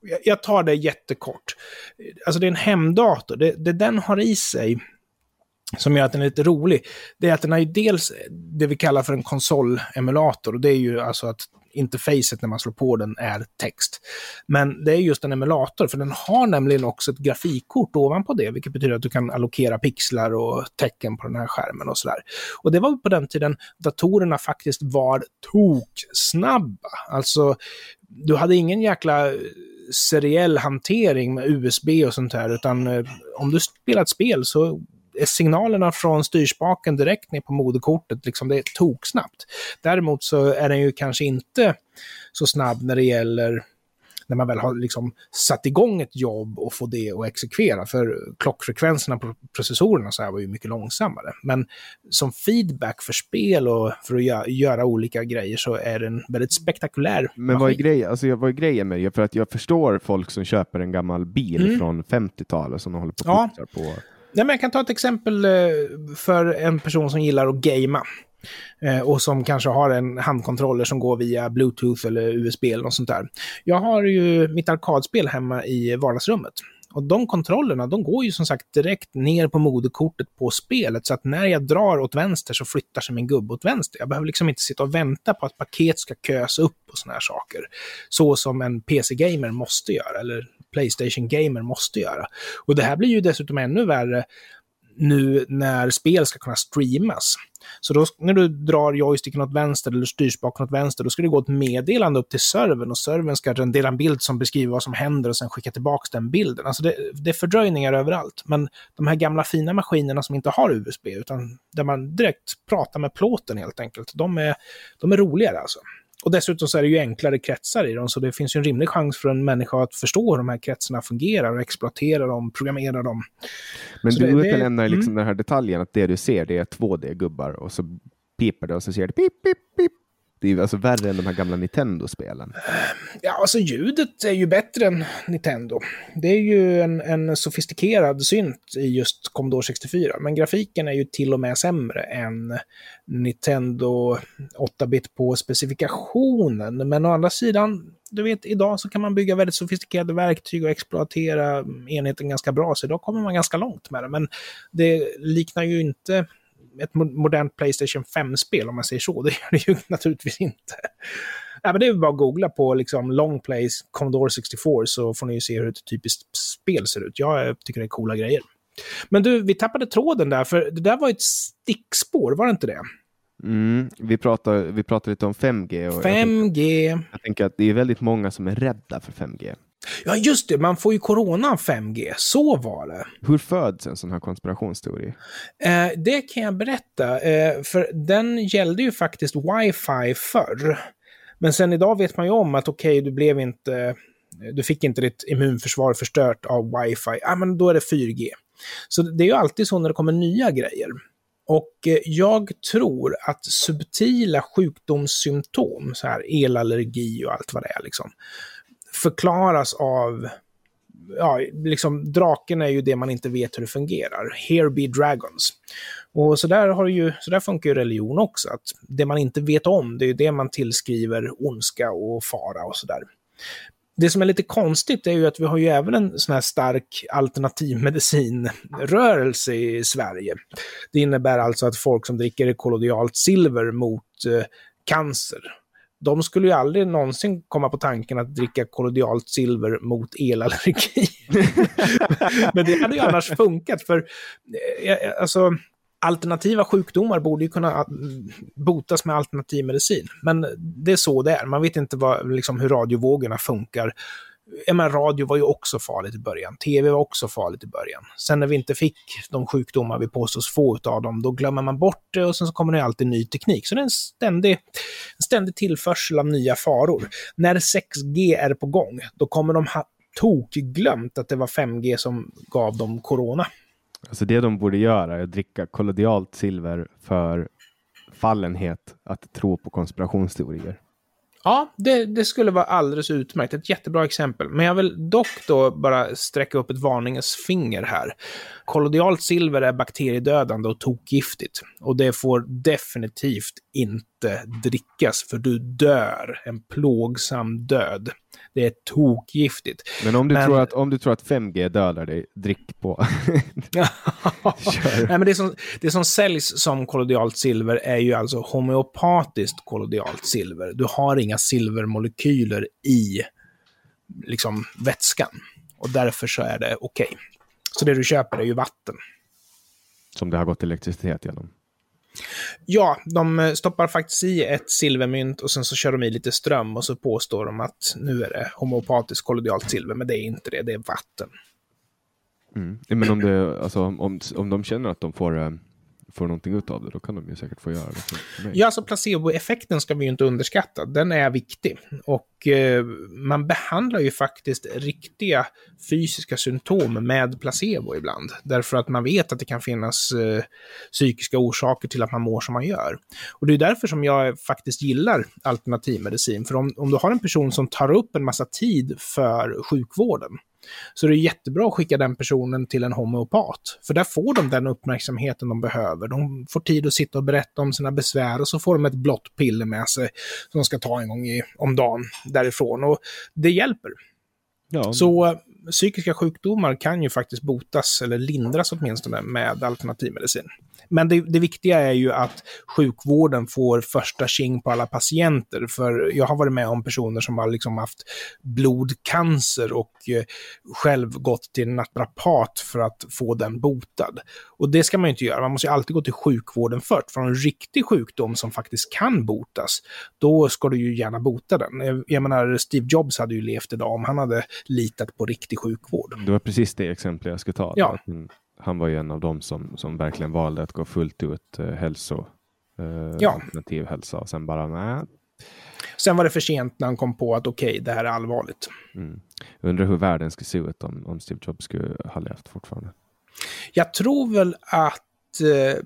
jag- jag tar det jättekort. Alltså det är en hemdator. Det, det den har i sig, som gör att den är lite rolig, det är att den har ju dels det vi kallar för en konsolemulator. Och det är ju alltså att interfacet när man slår på den är text. Men det är just en emulator, för den har nämligen också ett grafikkort ovanpå det, vilket betyder att du kan allokera pixlar och tecken på den här skärmen och sådär. Och det var på den tiden datorerna faktiskt var toksnabba. Alltså, du hade ingen jäkla eh, seriell hantering med USB och sånt här, utan eh, om du spelar ett spel så signalerna från styrspaken direkt ner på moderkortet, liksom det är toksnabbt. Däremot så är den ju kanske inte så snabb när det gäller när man väl har liksom satt igång ett jobb och få det att exekvera. För klockfrekvenserna på processorerna så här var ju mycket långsammare. Men som feedback för spel och för att gö- göra olika grejer så är den väldigt spektakulär Men vad är, maskin. grej, alltså, vad är grejen med det? För att jag förstår folk som köper en gammal bil Mm. från 50-talet som de håller på Ja. och fixar på. Nej, men jag kan ta ett exempel eh, för en person som gillar att gamea. Eh, och som kanske har en handkontroller som går via Bluetooth eller USB eller något sånt där. Jag har ju mitt arkadspel hemma i vardagsrummet. Och de kontrollerna, de går ju som sagt direkt ner på moderkortet på spelet, så att när jag drar åt vänster så flyttar sig min gubbe åt vänster. Jag behöver liksom inte sitta och vänta på att paket ska köas upp och såna här saker. Så som en PC-gamer måste göra, eller Playstation-gamer måste göra. Och det här blir ju dessutom ännu värre nu när spel ska kunna streamas. Så då, när du drar joysticken åt vänster eller styrspaken åt vänster, då ska det gå ett meddelande upp till servern och servern ska rendera en bild som beskriver vad som händer och sen skicka tillbaka den bilden. Alltså det, det är fördröjningar överallt. Men de här gamla fina maskinerna som inte har USB, utan där man direkt pratar med plåten helt enkelt, de är, de är roligare alltså. Och dessutom så är det ju enklare kretsar i dem, så det finns ju en rimlig chans för en människa att förstå hur de här kretsarna fungerar och exploatera dem, programmera dem. Men Så du det- det- utelämnar liksom mm. den här detaljen att det du ser det är 2D-gubbar och så piper det och så ser det pip, pip, pip. Det är ju alltså värre än de här gamla Nintendo-spelen. Ja, alltså ljudet är ju bättre än Nintendo. Det är ju en, en sofistikerad synt i just Commodore 64, men grafiken är ju till och med sämre än Nintendo 8-bit på specifikationen. Men å andra sidan, du vet, idag så kan man bygga väldigt sofistikerade verktyg och exploatera enheten ganska bra, så idag kommer man ganska långt med det. Men det liknar ju inte ett mo- modernt Playstation 5-spel, om man säger så. *laughs* Det gör det ju naturligtvis inte. Nej, men det är bara att googla på liksom long plays Commodore 64 så får ni ju se hur ett typiskt spel ser ut. Jag tycker det är coola grejer. Men du, vi tappade tråden där, för det där var ett stickspår, var det inte det? Mm, vi, pratar, vi pratar lite om 5G och jag, tänk, 5G. jag tänker att det är väldigt många som är rädda för 5G. Ja, just det, man får ju corona av 5G. Så var det. Hur föds en sån här konspirationsteori? Eh, det kan jag berätta, eh, för den gällde ju faktiskt wifi förr. Men sen idag vet man ju om att okej, du blev inte... Du fick inte ditt immunförsvar förstört av wifi. Ja, men då är det 4G. Så det är ju alltid så när det kommer nya grejer. Och eh, jag tror att subtila sjukdomssymptom, så här elallergi och allt vad det är, liksom, förklaras av ja, liksom draken är ju det man inte vet hur det fungerar. Here be dragons. Och så där, har ju, så där funkar ju religion också, att det man inte vet om, det är ju det man tillskriver ondska och fara och sådär. Det som är lite konstigt är ju att vi har ju även en sån här stark alternativmedicinrörelse i Sverige. Det innebär alltså att folk som dricker kollodialt silver mot eh, cancer, de skulle ju aldrig någonsin komma på tanken att dricka kollodialt silver mot elallergi. *laughs* Men det hade ju annars funkat, för eh, eh, alltså, alternativa sjukdomar borde ju kunna eh, botas med alternativ medicin. Men det är så det är. Man vet inte vad, liksom, hur radiovågorna funkar. Jag menar, radio var ju också farligt i början. TV var också farligt i början. Sen när vi inte fick de sjukdomar vi påstås få av dem, då glömmer man bort det och sen så kommer det alltid ny teknik. Så det är en ständig, en ständig tillförsel av nya faror. När 6G är på gång, då kommer de ha tokglömt att det var 5G som gav dem corona. Alltså det de borde göra är att dricka kollodialt silver för fallenhet att tro på konspirationsteorier. Ja, det, det skulle vara alldeles utmärkt. Ett jättebra exempel. Men jag vill dock då bara sträcka upp ett varningens finger här. Kollodialt silver är bakteriedödande och tokgiftigt. Och det får definitivt inte drickas, för du dör en plågsam död. Det är tokgiftigt. Men om du, Men- Tror, att, om du tror att 5G dödar dig, drick på. *laughs* Nej, men det, som, det som säljs som kollodialt silver är ju alltså homeopatiskt kollodialt silver. Du har inga silvermolekyler i liksom, vätskan. Och därför så är det okej. Så det du köper är ju vatten. Som det har gått elektricitet genom. Ja, de eh, stoppar faktiskt i ett silvermynt och sen så kör de i lite ström och så påstår de att nu är det homeopatiskt kollodialt silver, men det är inte det, det är vatten. Mm. Men om, det, alltså, om, om de känner att de får, eh, får någonting ut av det, då kan de ju säkert få göra det. Ja, alltså placeboeffekten ska vi ju inte underskatta. Den är viktig. Och eh, man behandlar ju faktiskt riktiga fysiska symptom med placebo ibland. Därför att man vet att det kan finnas eh, psykiska orsaker till att man mår som man gör. Och det är därför som jag faktiskt gillar alternativmedicin. För om, om du har en person som tar upp en massa tid för sjukvården, så det är jättebra att skicka den personen till en homeopat. För där får de den uppmärksamheten de behöver. De får tid att sitta och berätta om sina besvär och så får de ett blått piller med sig som de ska ta en gång i, om dagen därifrån. Och det hjälper. Ja, Så psykiska sjukdomar kan ju faktiskt botas, eller lindras åtminstone, med alternativmedicin. Men det, det, viktiga är ju att sjukvården får första tjing på alla patienter. För jag har varit med om personer som har liksom haft blodcancer och eh, själv gått till en naprapat för att få den botad. Och det ska man ju inte göra. Man måste ju alltid gå till sjukvården först. För en riktig sjukdom som faktiskt kan botas, då ska du ju gärna bota den. Jag menar, Steve Jobs hade ju levt idag om han hade litat på riktigt riktig sjukvård. Det var precis det exempel jag skulle ta. Ja han var ju en av dem som, som verkligen valde att gå fullt ut eh, hälso, eh, ja. alternativ hälsa och sen bara nej. Sen var det för sent när han kom på att okej, okay, det här är allvarligt. Mm. Undrar hur världen skulle se ut om, om Steve Jobs skulle ha levt fortfarande. Jag tror väl att eh,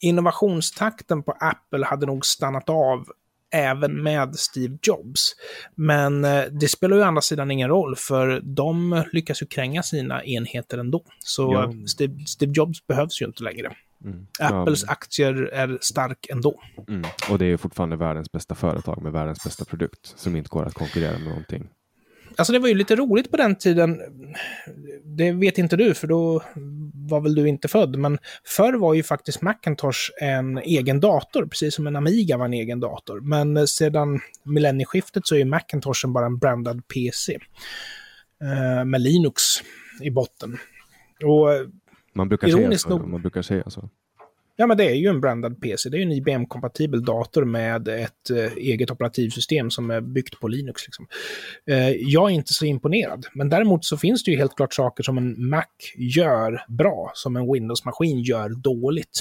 innovationstakten på Apple hade nog stannat av även med Steve Jobs. Men eh, det spelar ju å andra sidan ingen roll, för de lyckas ju kränga sina enheter ändå. Så ja. Steve, Steve, Jobs behövs ju inte längre. Mm. Apples ja. aktier är stark ändå. Mm. Och det är fortfarande världens bästa företag med världens bästa produkt som inte går att konkurrera med någonting. Alltså det var ju lite roligt på den tiden. Det vet inte du, för då var väl du inte född. Men förr var ju faktiskt Macintosh en egen dator, precis som en Amiga var en egen dator. Men sedan millennieskiftet så är ju Macintosh bara en brandad PC. Eh, med Linux i botten. Och man brukar, säga så, nog, man brukar säga så. Ja, men det är ju en brandad PC. Det är ju en IBM-kompatibel dator med ett eh, eget operativsystem som är byggt på Linux. Liksom. Eh, jag är inte så imponerad, men däremot så finns det ju helt klart saker som en Mac gör bra, som en Windows-maskin gör dåligt.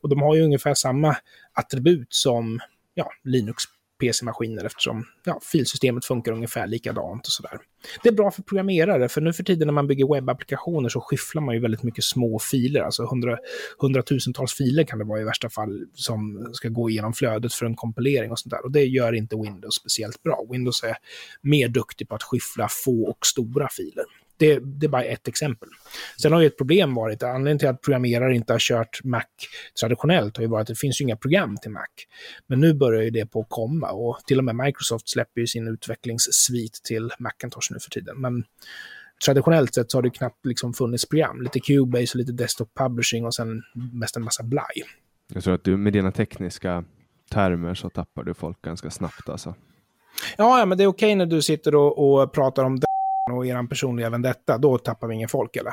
Och de har ju ungefär samma attribut som ja, Linux PC-maskiner eftersom ja, filsystemet funkar ungefär likadant och sådär. Det är bra för programmerare, för nu för tiden när man bygger webbapplikationer så skyfflar man ju väldigt mycket små filer, alltså hundra, hundratusentals filer kan det vara i värsta fall som ska gå igenom flödet för en kompilering och sånt där. Och det gör inte Windows speciellt bra. Windows är mer duktig på att skyffla få och stora filer. Det, det, är bara ett exempel. Sen har ju ett problem varit, anledningen till att programmerare inte har kört Mac traditionellt har ju varit att det finns ju inga program till Mac. Men nu börjar ju det på att komma och till och med Microsoft släpper ju sin utvecklingssvit till Macintosh nu för tiden. Men traditionellt sett så har det knappt liksom funnits program. Lite Cubase och lite Desktop Publishing och sen mest en massa blaj. Jag tror att du med dina tekniska termer så tappar du folk ganska snabbt alltså. Ja, men det är okej när du sitter och, och pratar om och er personliga vendetta, då tappar vi ingen folk eller?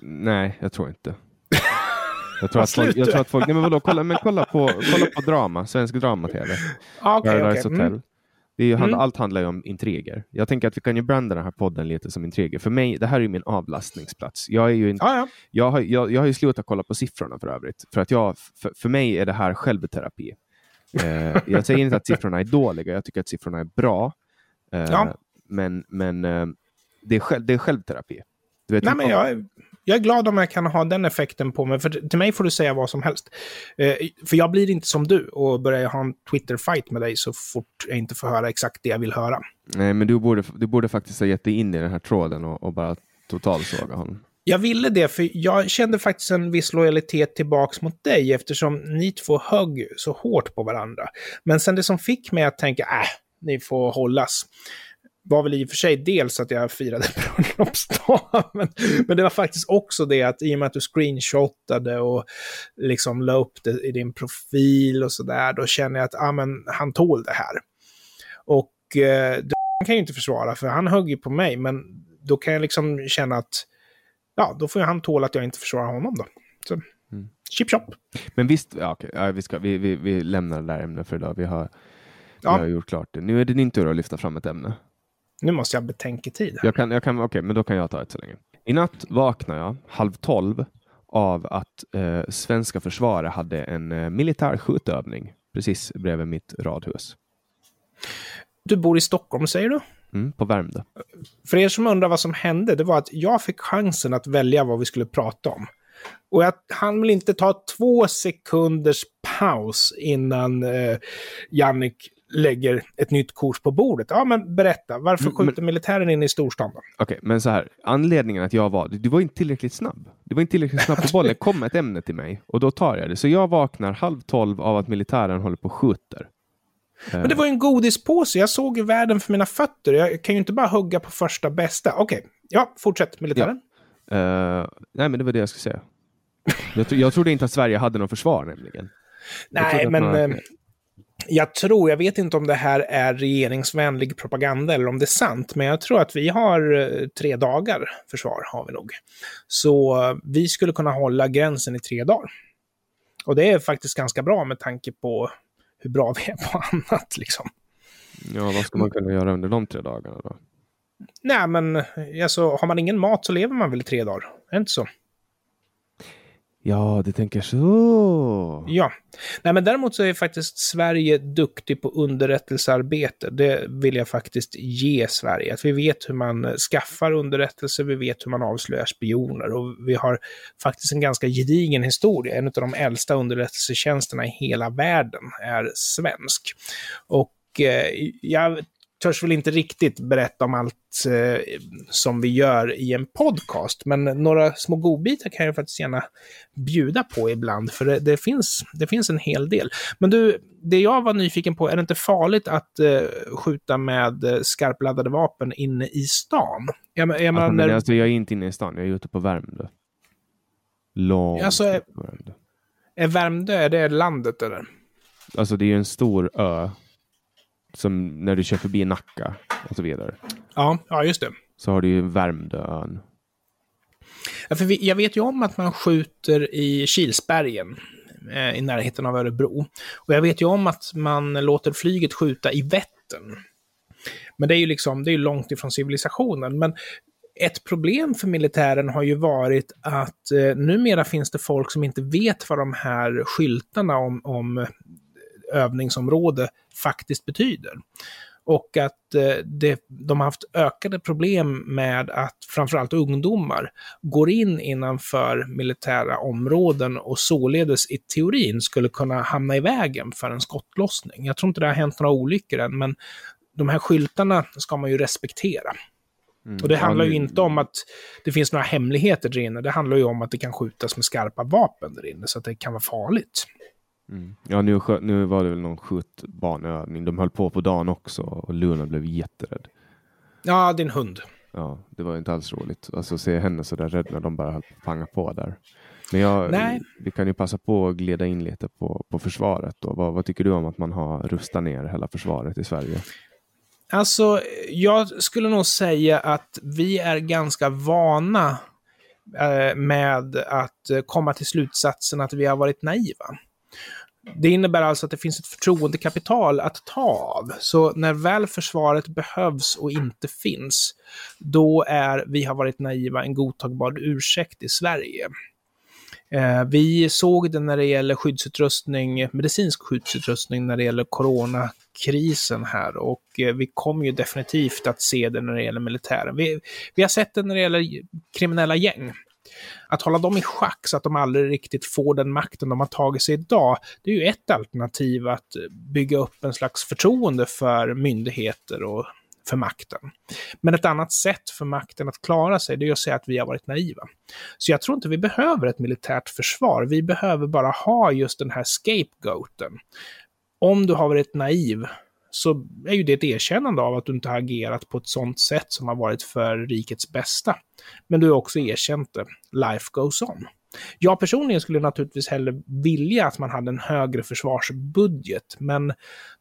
Nej, jag tror inte. *laughs* Jag tror, att folk, jag tror att folk, nej men vadå, kolla, men kolla på, kolla på drama, svensk drama-tv. *laughs* Ah, okay, Paradise okay. Hotel. Mm. Det är, mm. Allt handlar ju om intriger. Jag tänker att vi kan ju branda den här podden lite som intriger. För mig, det här är ju min avlastningsplats. Jag, är ju inte, ah, ja. jag, har, jag, jag har ju slutat kolla på siffrorna för övrigt. För, att jag, för, för mig är det här självterapi. Eh, jag säger inte att siffrorna är dåliga, jag tycker att siffrorna är bra. Eh, ja men, men eh, det, är själv, det är självterapi. Du vet, Nej, men jag, är, jag är glad om jag kan ha den effekten på mig. För till mig får du säga vad som helst. Eh, för jag blir inte som du och börjar ha en Twitter-fight med dig så fort jag inte får höra exakt det jag vill höra. Nej, men du borde, du borde faktiskt ha gett dig in i den här tråden och, och bara totalsåga honom. Jag ville det, för jag kände faktiskt en viss lojalitet tillbaks mot dig eftersom ni två högg så hårt på varandra. Men sen det som fick mig att tänka, äh, ni får hållas var väl i och för sig dels att jag firade *laughs* bröllopsdag, men, men det var faktiskt också det att i och med att du screenshotade och liksom la upp det i din profil och sådär, då känner jag att ah, men, han tål det här. Och eh, det kan ju inte försvara, för han högg ju på mig, men då kan jag liksom känna att ja, då får han tåla att jag inte försvarar honom då. Så, mm. chip chop. Men visst, ja, okay. ja, vi, ska, vi, vi, vi lämnar det där ämnet för idag. Vi har, vi ja. har gjort klart det. Nu är det din tur att lyfta fram ett ämne. Nu måste jag ha betänketid. Jag kan, jag kan, Okej, okay, men då kan jag ta ett så länge. I natt vaknade jag halv tolv av att eh, svenska försvaret hade en eh, militär skjutövning precis bredvid mitt radhus. Du bor i Stockholm säger du? Mm, på Värmdö. För er som undrar vad som hände, det var att jag fick chansen att välja vad vi skulle prata om. Och jag hann väl inte ta två sekunders paus innan eh, Jannik lägger ett nytt kort på bordet. Ja, men berätta, varför mm, skjuter men, militären in i storstan? Okej, okay, men så här, anledningen att jag var, du var inte tillräckligt snabb. Du var inte tillräckligt snabb på bollen. kom ett ämne till mig och då tar jag det. Så jag vaknar halv tolv av att militären håller på och skjuter. Men det var ju en godispåse. Jag såg ju världen för mina fötter. Jag kan ju inte bara hugga på första bästa. Okej, okay. ja, fortsätt militären. Ja. Uh, nej, men det var det jag skulle säga. Jag, tro, jag trodde inte att Sverige hade något försvar nämligen. Nej, men man... jag tror, jag vet inte om det här är regeringsvänlig propaganda eller om det är sant, men jag tror att vi har eh, tre dagar försvar, har vi nog. Så vi skulle kunna hålla gränsen i tre dagar. Och det är faktiskt ganska bra med tanke på hur bra vi är på *laughs* annat. Liksom. Ja, vad ska man kunna göra under de tre dagarna då? Nej, men alltså, har man ingen mat så lever man väl i tre dagar? Är det inte så? Ja, du tänker så. Ja. Nej, men däremot så är faktiskt Sverige duktig på underrättelsearbete. Det vill jag faktiskt ge Sverige. Att vi vet hur man skaffar underrättelser, vi vet hur man avslöjar spioner och vi har faktiskt en ganska gedigen historia. En av de äldsta underrättelsetjänsterna i hela världen är svensk. Och eh, jag törs väl inte riktigt berätta om allt eh, som vi gör i en podcast, men några små godbitar kan jag faktiskt gärna bjuda på ibland, för det, det, finns, det finns en hel del. Men du, det jag var nyfiken på, är det inte farligt att eh, skjuta med eh, skarpladdade vapen inne i stan? Jag, jag, alltså, men, när... alltså, jag är inte inne i stan, jag är ute på Värmdö. Långt alltså, är, på Värmdö. Är Värmdö, är det landet eller? Alltså det är ju en stor ö som när du kör förbi Nacka och så vidare. Ja, ja just det. Så har du ju Värmdöön. Ja, för vi, jag vet ju om att man skjuter i Kilsbergen eh, i närheten av Örebro. Och jag vet ju om att man låter flyget skjuta i Vättern. Men det är ju liksom, det är långt ifrån civilisationen. Men ett problem för militären har ju varit att eh, numera finns det folk som inte vet vad de här skyltarna om, om övningsområde faktiskt betyder. Och att eh, det, de har haft ökade problem med att framförallt ungdomar går in innanför militära områden och således i teorin skulle kunna hamna i vägen för en skottlossning. Jag tror inte det har hänt några olyckor än, men de här skyltarna ska man ju respektera. Mm. Och det handlar ju inte om att det finns några hemligheter där inne. Det handlar ju om att det kan skjutas med skarpa vapen där inne, så att det kan vara farligt. Mm. Ja, nu, nu var det väl någon skjutbaneövning. De höll på på dagen också och Luna blev jätterädd. Ja, din hund. Ja, det var inte alls roligt. Alltså se henne så där rädd när de bara höll på panga på där. Men jag, Nej. vi kan ju passa på att glida in lite på, på försvaret. Då. Vad, vad tycker du om att man har rustat ner hela försvaret i Sverige? Alltså, jag skulle nog säga att vi är ganska vana eh, med att komma till slutsatsen att vi har varit naiva. Det innebär alltså att det finns ett förtroendekapital att ta av. Så när väl försvaret behövs och inte finns, då är vi har varit naiva en godtagbar ursäkt i Sverige. Eh, vi såg det när det gäller skyddsutrustning, medicinsk skyddsutrustning när det gäller coronakrisen här och eh, vi kommer ju definitivt att se det när det gäller militären. Vi, vi har sett det när det gäller kriminella gäng att hålla dem i schack så att de aldrig riktigt får den makten de har tagit sig idag, det är ju ett alternativ att bygga upp en slags förtroende för myndigheter och för makten. Men ett annat sätt för makten att klara sig, det är att säga att vi har varit naiva. Så jag tror inte vi behöver ett militärt försvar, vi behöver bara ha just den här scapegoaten. Om du har varit naiv, så är ju det ett erkännande av att du inte har agerat på ett sådant sätt som har varit för rikets bästa. Men du har också erkänt det. Life goes on. Jag personligen skulle naturligtvis hellre vilja att man hade en högre försvarsbudget, men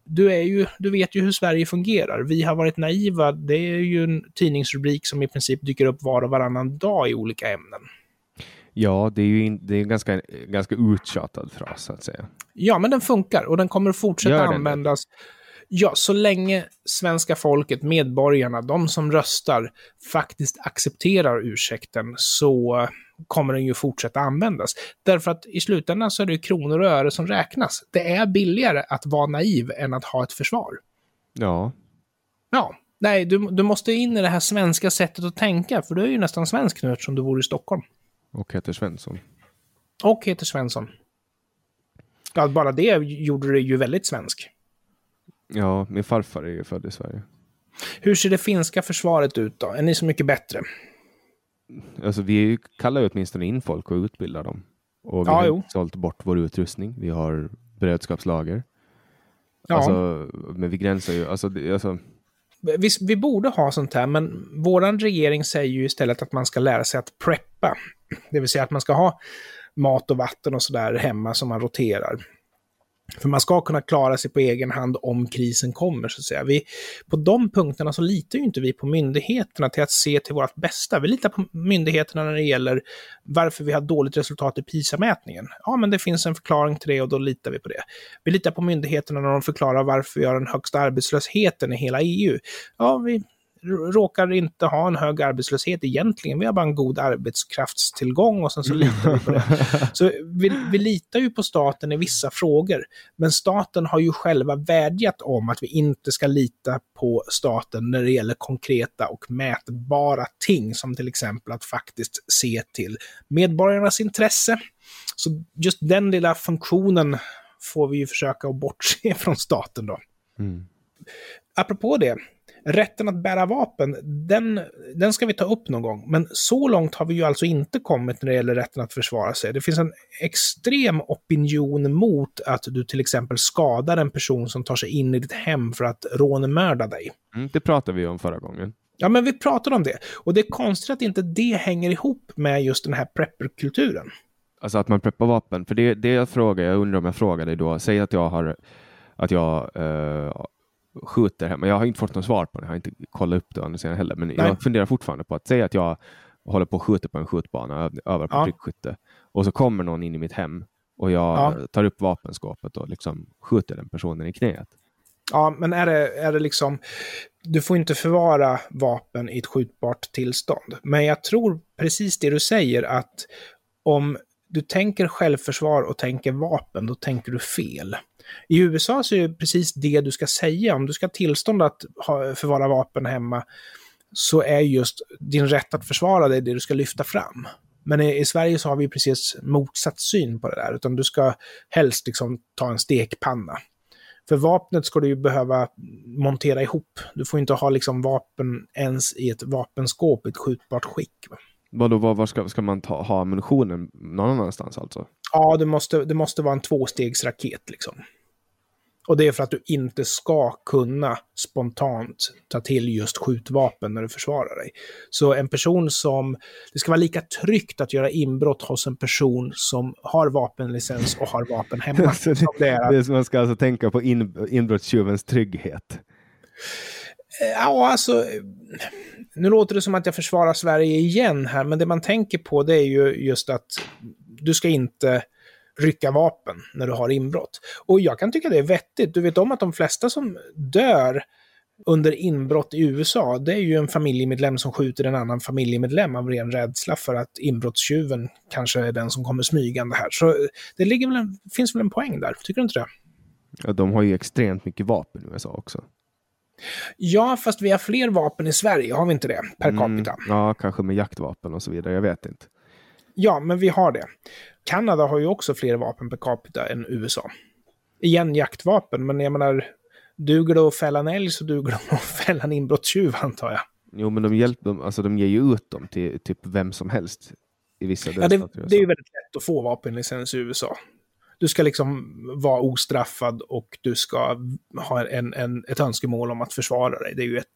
du, är ju, du vet ju hur Sverige fungerar. Vi har varit naiva, det är ju en tidningsrubrik som i princip dyker upp var och varannan dag i olika ämnen. Ja, det är ju det är en ganska, ganska uttjatad fras, så att säga. Ja, men den funkar och den kommer att fortsätta användas. Det? Ja, så länge svenska folket, medborgarna, de som röstar, faktiskt accepterar ursäkten så kommer den ju fortsätta användas. Därför att i slutändan så är det kronor och öre som räknas. Det är billigare att vara naiv än att ha ett försvar. Ja. Ja. Nej, du, du måste in i det här svenska sättet att tänka, för du är ju nästan svensk nu eftersom du bor i Stockholm. Och heter Svensson. Och heter Svensson. Ja, bara det gjorde det ju väldigt svensk. Ja, min farfar är ju född i Sverige. Hur ser det finska försvaret ut då? Är ni så mycket bättre? Alltså vi kallar ju åtminstone in folk och utbildar dem. Och vi ja, har jo. sålt bort vår utrustning. Vi har beredskapslager. Ja. Alltså, men vi gränsar ju, alltså, alltså vi, vi, borde ha sånt här, men vår regering säger ju istället att man ska lära sig att preppa. Det vill säga att man ska ha mat och vatten och sådär hemma som man roterar. För man ska kunna klara sig på egen hand om krisen kommer, så att säga. Vi, på de punkterna så litar ju inte vi på myndigheterna till att se till vårt bästa. Vi litar på myndigheterna när det gäller varför vi har dåligt resultat i PISA-mätningen. Ja, men det finns en förklaring till det och då litar vi på det. Vi litar på myndigheterna när de förklarar varför vi har den högsta arbetslösheten i hela EU. Ja, vi råkar inte ha en hög arbetslöshet egentligen. Vi har bara en god arbetskraftstillgång och sen så litar vi på det. *laughs* Så vi, vi litar ju på staten i vissa frågor. Men staten har ju själva vädjat om att vi inte ska lita på staten när det gäller konkreta och mätbara ting, som till exempel att faktiskt se till medborgarnas intresse. Så just den lilla funktionen får vi ju försöka att bortse *laughs* från staten då. Mm. Apropå det, rätten att bära vapen, den, den ska vi ta upp någon gång. Men så långt har vi ju alltså inte kommit när det gäller rätten att försvara sig. Det finns en extrem opinion mot att du till exempel skadar en person som tar sig in i ditt hem för att rånmörda dig. Mm, det pratade vi om förra gången. Ja, men vi pratade om det. Och det är konstigt att inte det hänger ihop med just den här prepperkulturen. Alltså att man preppar vapen. För det, det jag frågar, jag undrar om jag frågar dig då, säg att jag har att jag uh, skjuter hemma. Jag har inte fått något svar på det, jag har inte kollat upp det andra heller, men Nej. jag funderar fortfarande på att säga att jag håller på att skjuta på en skjutbana, övar på ja. prickskytte, och så kommer någon in i mitt hem och jag ja. tar upp vapenskåpet och liksom skjuter den personen i knät. Ja, men är det, är det liksom... Du får inte förvara vapen i ett skjutbart tillstånd. Men jag tror precis det du säger, att om du tänker självförsvar och tänker vapen, då tänker du fel. I USA så är det precis det du ska säga. Om du ska ha tillstånd att ha, förvara vapen hemma så är just din rätt att försvara dig det du ska lyfta fram. Men i, i, Sverige så har vi precis motsatt syn på det där, utan du ska helst liksom ta en stekpanna. För vapnet ska du ju behöva montera ihop. Du får inte ha liksom vapen ens i ett vapenskåp i ett skjutbart skick. Vadå, var, var ska, ska man ta, ha ammunitionen någon annanstans alltså? Ja, det måste, det måste vara en tvåstegsraket liksom. Och det är för att du inte ska kunna spontant ta till just skjutvapen när du försvarar dig. Så en person som... Det ska vara lika tryggt att göra inbrott hos en person som har vapenlicens och har vapen hemma. *laughs* det, det är att, man ska alltså tänka på in, inbrottstjuvens trygghet? Eh, ja, alltså... Eh, nu låter det som att jag försvarar Sverige igen här, men det man tänker på det är ju just att du ska inte rycka vapen när du har inbrott. Och jag kan tycka det är vettigt. Du vet om att de flesta som dör under inbrott i USA, det är ju en familjemedlem som skjuter en annan familjemedlem av ren rädsla för att inbrottstjuven kanske är den som kommer smygande här. Så eh, det ligger väl en, finns väl en poäng där, tycker du inte det? Ja, de har ju extremt mycket vapen i USA också. Ja, fast vi har fler vapen i Sverige, har vi inte det? Per mm, capita. Mm, ja, kanske med jaktvapen och så vidare, jag vet inte. Ja, men vi har det. Kanada har ju också fler vapen per capita än USA. Igen jaktvapen, men jag menar, duger det att fälla en älg så duger det *laughs* att fälla en inbrottstjuv antar jag. Jo, men de, hjälper, de, alltså, de ger ju ut dem till typ vem som helst i vissa Ja, det, det är ju väldigt lätt att få vapenlicens i USA. Du ska liksom vara ostraffad och du ska ha en, en, ett önskemål om att försvara dig. Det är ju ett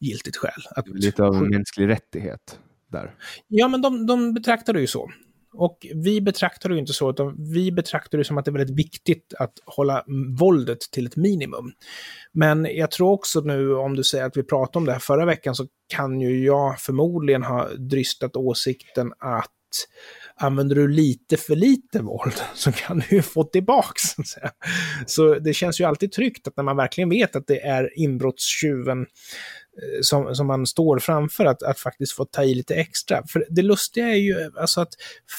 giltigt skäl. Att, Lite av en mänsklig rättighet där. Ja, men de, de betraktar det ju så. Och vi betraktar det inte så, utan vi betraktar det som att det är väldigt viktigt att hålla våldet till ett minimum. Men jag tror också nu, om du säger att vi pratade om det här förra veckan, så kan ju jag förmodligen ha drystat åsikten att använder du lite för lite våld *laughs* så kan du ju få tillbaks. Så det känns ju alltid tryggt att när man verkligen vet att det är inbrottstjuven eh, som, som man står framför, att, att faktiskt få ta i lite extra. För det lustiga är ju alltså att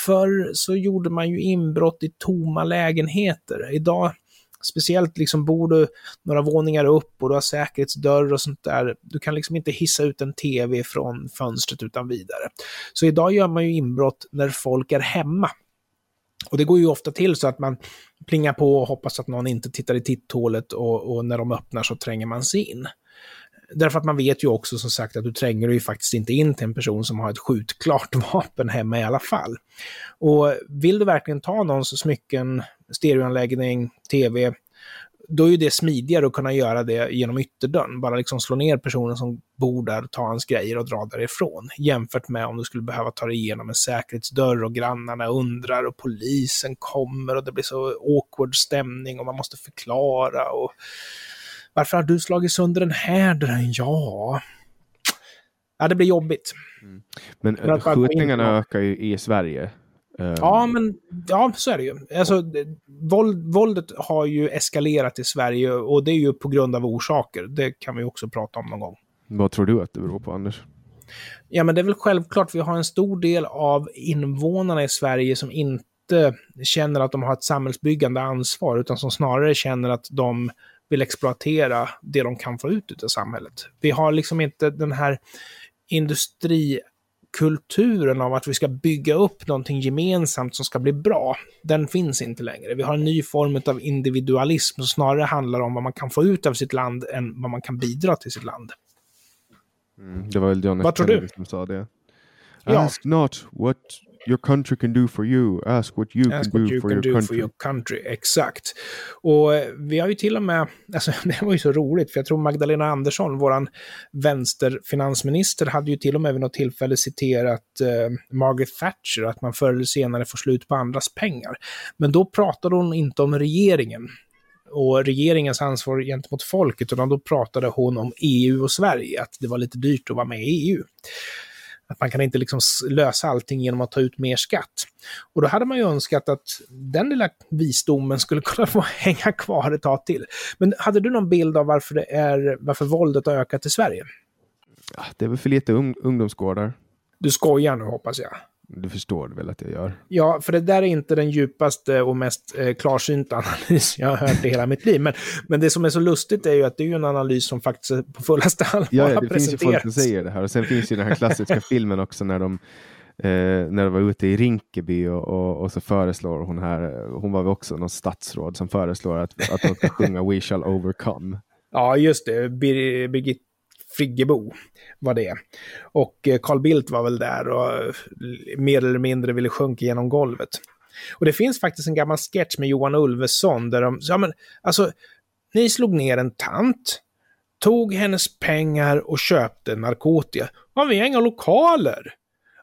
förr så gjorde man ju inbrott i tomma lägenheter. Idag, speciellt liksom bor du några våningar upp och du har säkerhetsdörr och sånt där, du kan liksom inte hissa ut en tv från fönstret utan vidare. Så idag gör man ju inbrott när folk är hemma. Och det går ju ofta till så att man plingar på och hoppas att någon inte tittar i titthålet och, och när de öppnar så tränger man sig in. Därför att man vet ju också som sagt att du tränger ju faktiskt inte in till en person som har ett skjutklart *laughs* vapen hemma i alla fall. Och vill du verkligen ta någons smycken, stereoanläggning, tv, då är ju det smidigare att kunna göra det genom ytterdörren. Bara liksom slå ner personen som bor där, ta hans grejer och dra därifrån. Jämfört med om du skulle behöva ta dig igenom en säkerhetsdörr och grannarna undrar och polisen kommer och det blir så awkward stämning och man måste förklara. Och varför har du slagit sönder den här dörren? Ja, ja det blir jobbigt. Mm. Men äh, skjutningarna ökar ju i Sverige. Ja, ehm. men ja, så är det ju. Alltså, våld, våldet har ju eskalerat i Sverige och det är ju på grund av orsaker. Det kan vi också prata om någon gång. Vad tror du att det beror på, Anders? Ja, men det är väl självklart. Vi har en stor del av invånarna i Sverige som inte känner att de har ett samhällsbyggande ansvar, utan som snarare känner att de vill exploatera det de kan få ut av samhället. Vi har liksom inte den här industri kulturen av att vi ska bygga upp någonting gemensamt som ska bli bra, den finns inte längre. Vi har en ny form av individualism som snarare handlar om vad man kan få ut av sitt land än vad man kan bidra till sitt land. Mm, det var väl John F. Kennedy som sa det. Ask ja. not what your country can do for you, ask what you ask can, what do, you for, can your do for your country. Exakt. Och eh, vi har ju till och med, *laughs* alltså det var ju så roligt, för jag tror Magdalena Andersson, våran vänsterfinansminister, hade ju till och med vid något tillfälle citerat eh, Margaret Thatcher, att man förr eller senare får slut på andras pengar. Men då pratade hon inte om regeringen och regeringens ansvar gentemot folket, utan då pratade hon om EU och Sverige, att det var lite dyrt att vara med i EU. Att man kan inte liksom lösa allting genom att ta ut mer skatt. Och då hade man ju önskat att den lilla visdomen skulle *laughs* kunna få hänga kvar ett tag till. Men hade du någon bild av varför, det är, varför våldet har ökat i Sverige? Ja, det är väl för lite ungdomsgårdar. Du skojar nu hoppas jag. Du förstår väl att jag gör? Ja, för det där är inte den djupaste och mest eh, klarsynta *laughs* analys jag har hört i hela mitt liv. Men, men det som är så lustigt är ju att det är ju en analys som faktiskt på fullaste allvar ja, ja, det finns ju folk som säger det här. Och sen finns ju den här klassiska *laughs* filmen också när de eh, när de var ute i Rinkeby och, och, och, så föreslår hon här, hon var väl också någon statsråd som föreslår att, att de ska sjunga We shall overcome. Ja, just det. Bir Birgit Friggebo var det. Och eh, Carl Bildt var väl där och eh, mer eller mindre ville sjunka genom golvet. Och det finns faktiskt en gammal sketch med Johan Ulveson där de, ja men alltså, ni slog ner en tant, tog hennes pengar och köpte narkotika. Ja, vi har inga lokaler.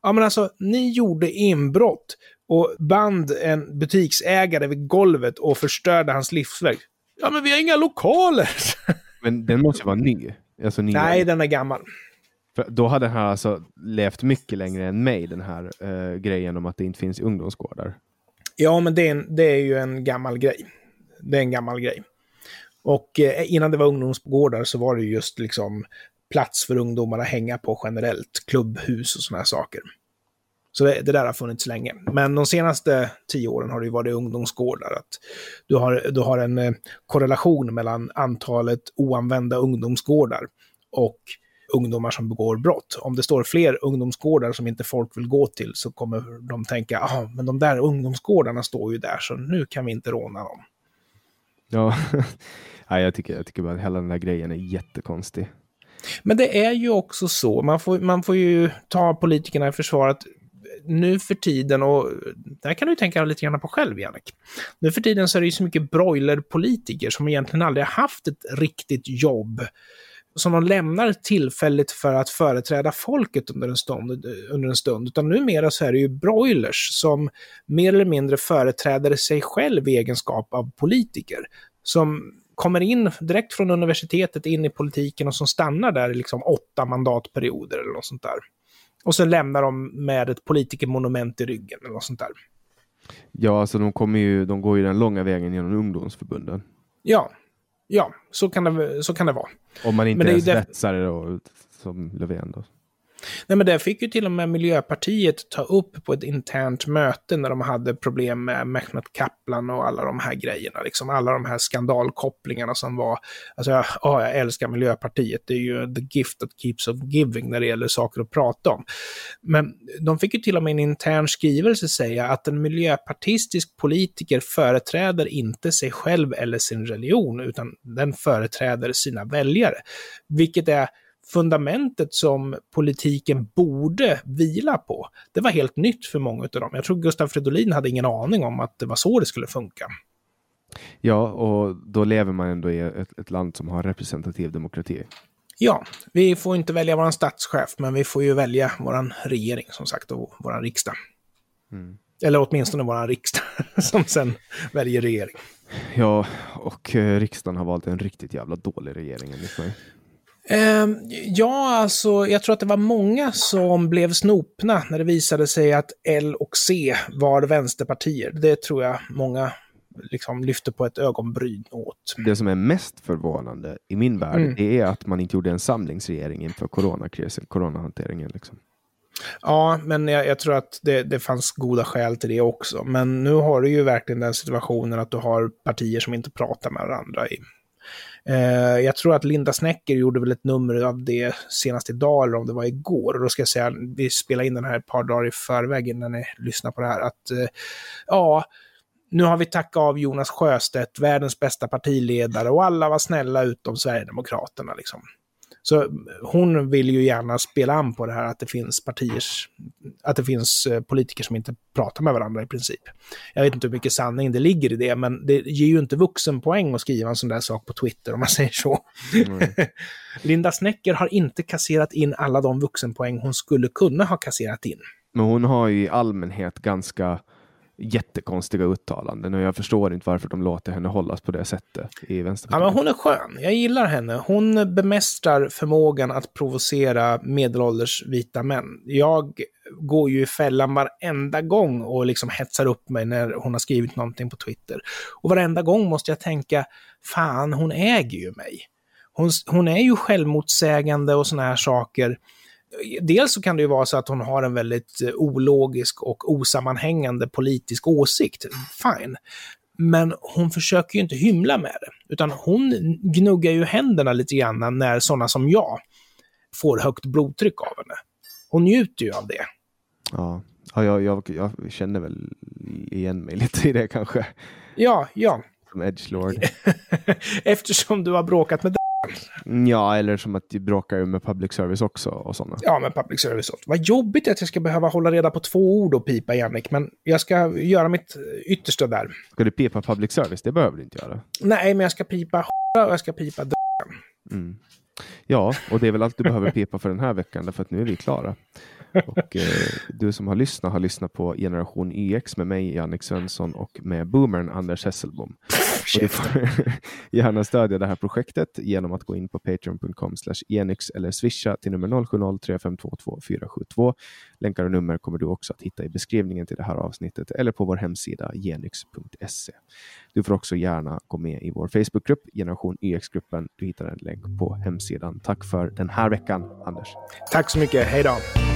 Ja, men alltså, ni gjorde inbrott och band en butiksägare vid golvet och förstörde hans livsverk. Ja, men vi har inga lokaler! *laughs* Men den måste vara ny. Alltså Nej, den är gammal. För då hade han alltså levt mycket längre än mig, den här uh, grejen om att det inte finns ungdomsgårdar. Ja, men det är, en, det är ju en gammal grej. Det är en gammal grej. Och eh, innan det var ungdomsgårdar så var det just liksom plats för ungdomar att hänga på generellt, klubbhus och sådana här saker. Så det, det, där har funnits länge. Men de senaste tio åren har det ju varit ungdomsgårdar. Att du, har, du har en eh, korrelation mellan antalet oanvända ungdomsgårdar och ungdomar som begår brott. Om det står fler ungdomsgårdar som inte folk vill gå till så kommer de tänka, ah, men de där ungdomsgårdarna står ju där så nu kan vi inte råna dem. Ja, *laughs* ja jag, tycker, jag tycker bara att hela den där grejen är jättekonstig. Men det är ju också så, man får, man får ju ta politikerna i försvar att nu för tiden, och det här kan du tänka lite grann på själv, Jannik. Nu för tiden så är det ju så mycket broilerpolitiker som egentligen aldrig har haft ett riktigt jobb som de lämnar tillfälligt för att företräda folket under en, stund, under en stund. Utan numera så är det ju broilers som mer eller mindre företräder sig själv i egenskap av politiker. Som kommer in direkt från universitetet in i politiken och som stannar där i liksom åtta mandatperioder eller något sånt där. Och sen lämnar de med ett politikermonument i ryggen eller något sånt där. Ja, alltså de, kommer ju, de går ju den långa vägen genom ungdomsförbunden. Ja, ja så, kan det, så kan det vara. Om man inte är svetsare då, som Löfven då. Nej, men det fick ju till och med Miljöpartiet ta upp på ett internt möte när de hade problem med Mehmet Kaplan och alla de här grejerna. Liksom alla de här skandalkopplingarna som var... Alltså, jag, oh, jag älskar Miljöpartiet. Det är ju the gift that keeps on giving när det gäller saker att prata om. Men de fick ju till och med en intern skrivelse säga att en miljöpartistisk politiker företräder inte sig själv eller sin religion, utan den företräder sina väljare. Vilket är fundamentet som politiken borde vila på, det var helt nytt för många av dem. Jag tror Gustav Fridolin hade ingen aning om att det var så det skulle funka. Ja, och då lever man ändå i ett, ett land som har representativ demokrati. Ja, vi får inte välja vår statschef, men vi får ju välja vår regering som sagt och vår riksdag. Mm. Eller åtminstone vår riksdag *laughs* som sen väljer regering. Ja, och eh, riksdagen har valt en riktigt jävla dålig regering enligt mig. Eh, ja, alltså jag tror att det var många som blev snopna när det visade sig att L och C var vänsterpartier. Det tror jag många liksom lyfte på ett ögonbryn åt. Det som är mest förvånande i min värld mm. är att man inte gjorde en samlingsregering inför coronakrisen, coronahanteringen. Liksom. Ja, men jag, jag tror att det, det, fanns goda skäl till det också. Men nu har du ju verkligen den situationen att du har partier som inte pratar med varandra. I, eh, jag tror att Linda Snäcker gjorde väl ett nummer av det senast idag, eller om det var igår. Och då ska jag säga, vi spelar in den här ett par dagar i förväg innan ni lyssnar på det här, att eh, ja, nu har vi tackat av Jonas Sjöstedt, världens bästa partiledare, och alla var snälla utom Sverigedemokraterna. Liksom. Så hon vill ju gärna spela an på det här att det finns partiers, att det finns eh, politiker som inte pratar med varandra i princip. Jag vet inte hur mycket sanning det ligger i det, men det ger ju inte vuxenpoäng att skriva en sån där sak på Twitter om man *laughs* säger så. Mm. *laughs* Linda Snäcker har inte kasserat in alla de vuxenpoäng hon skulle kunna ha kasserat in. Men hon har ju i allmänhet ganska jättekonstiga uttalanden och jag förstår inte varför de låter henne hållas på det sättet i Vänsterpartiet. Ja, men hon är skön. Jag gillar henne. Hon bemästrar förmågan att provocera medelålders vita män. Jag går ju i fällan varenda gång och liksom hetsar upp mig när hon har skrivit någonting på Twitter. Och varenda gång måste jag tänka, fan, hon äger ju mig. Hon, hon är ju självmotsägande och såna här saker dels så kan det ju vara så att hon har en väldigt eh, ologisk och osammanhängande politisk åsikt. Fine. Men hon försöker ju inte hymla med det, utan hon gnuggar ju händerna lite grann när sådana som jag får högt blodtryck av henne. Hon njuter ju av det. Ja, ja jag, jag, jag känner väl igen mig *laughs* lite i det kanske. Ja, ja. Som edgelord. *laughs* Eftersom du har bråkat med Ja, eller som att du bråkar med public service också och sådana. Ja, med public service också. Vad jobbigt att jag ska behöva hålla reda på två ord och pipa, Jannik, men jag ska göra mitt yttersta där. Ska du pipa public service? Det behöver du inte göra. Nej, men jag ska pipa och jag ska pipa mm. Ja, och det är väl allt du behöver pipa för den här veckan, därför att nu är vi klara. Och eh, du som har lyssnat har lyssnat på Generation YX med mig, Jannik Svensson och med boomern Anders Hesselbom. Och du får *laughs* gärna stödja det här projektet genom att gå in på patreon.com genyx eller swisha till nummer 0703522472. Länkar och nummer kommer du också att hitta i beskrivningen till det här avsnittet eller på vår hemsida genyx.se. Du får också gärna gå med i vår Facebookgrupp, Generation e YX-gruppen. Du hittar en länk på hemsidan. Tack för den här veckan, Anders. Tack så mycket. Hej då!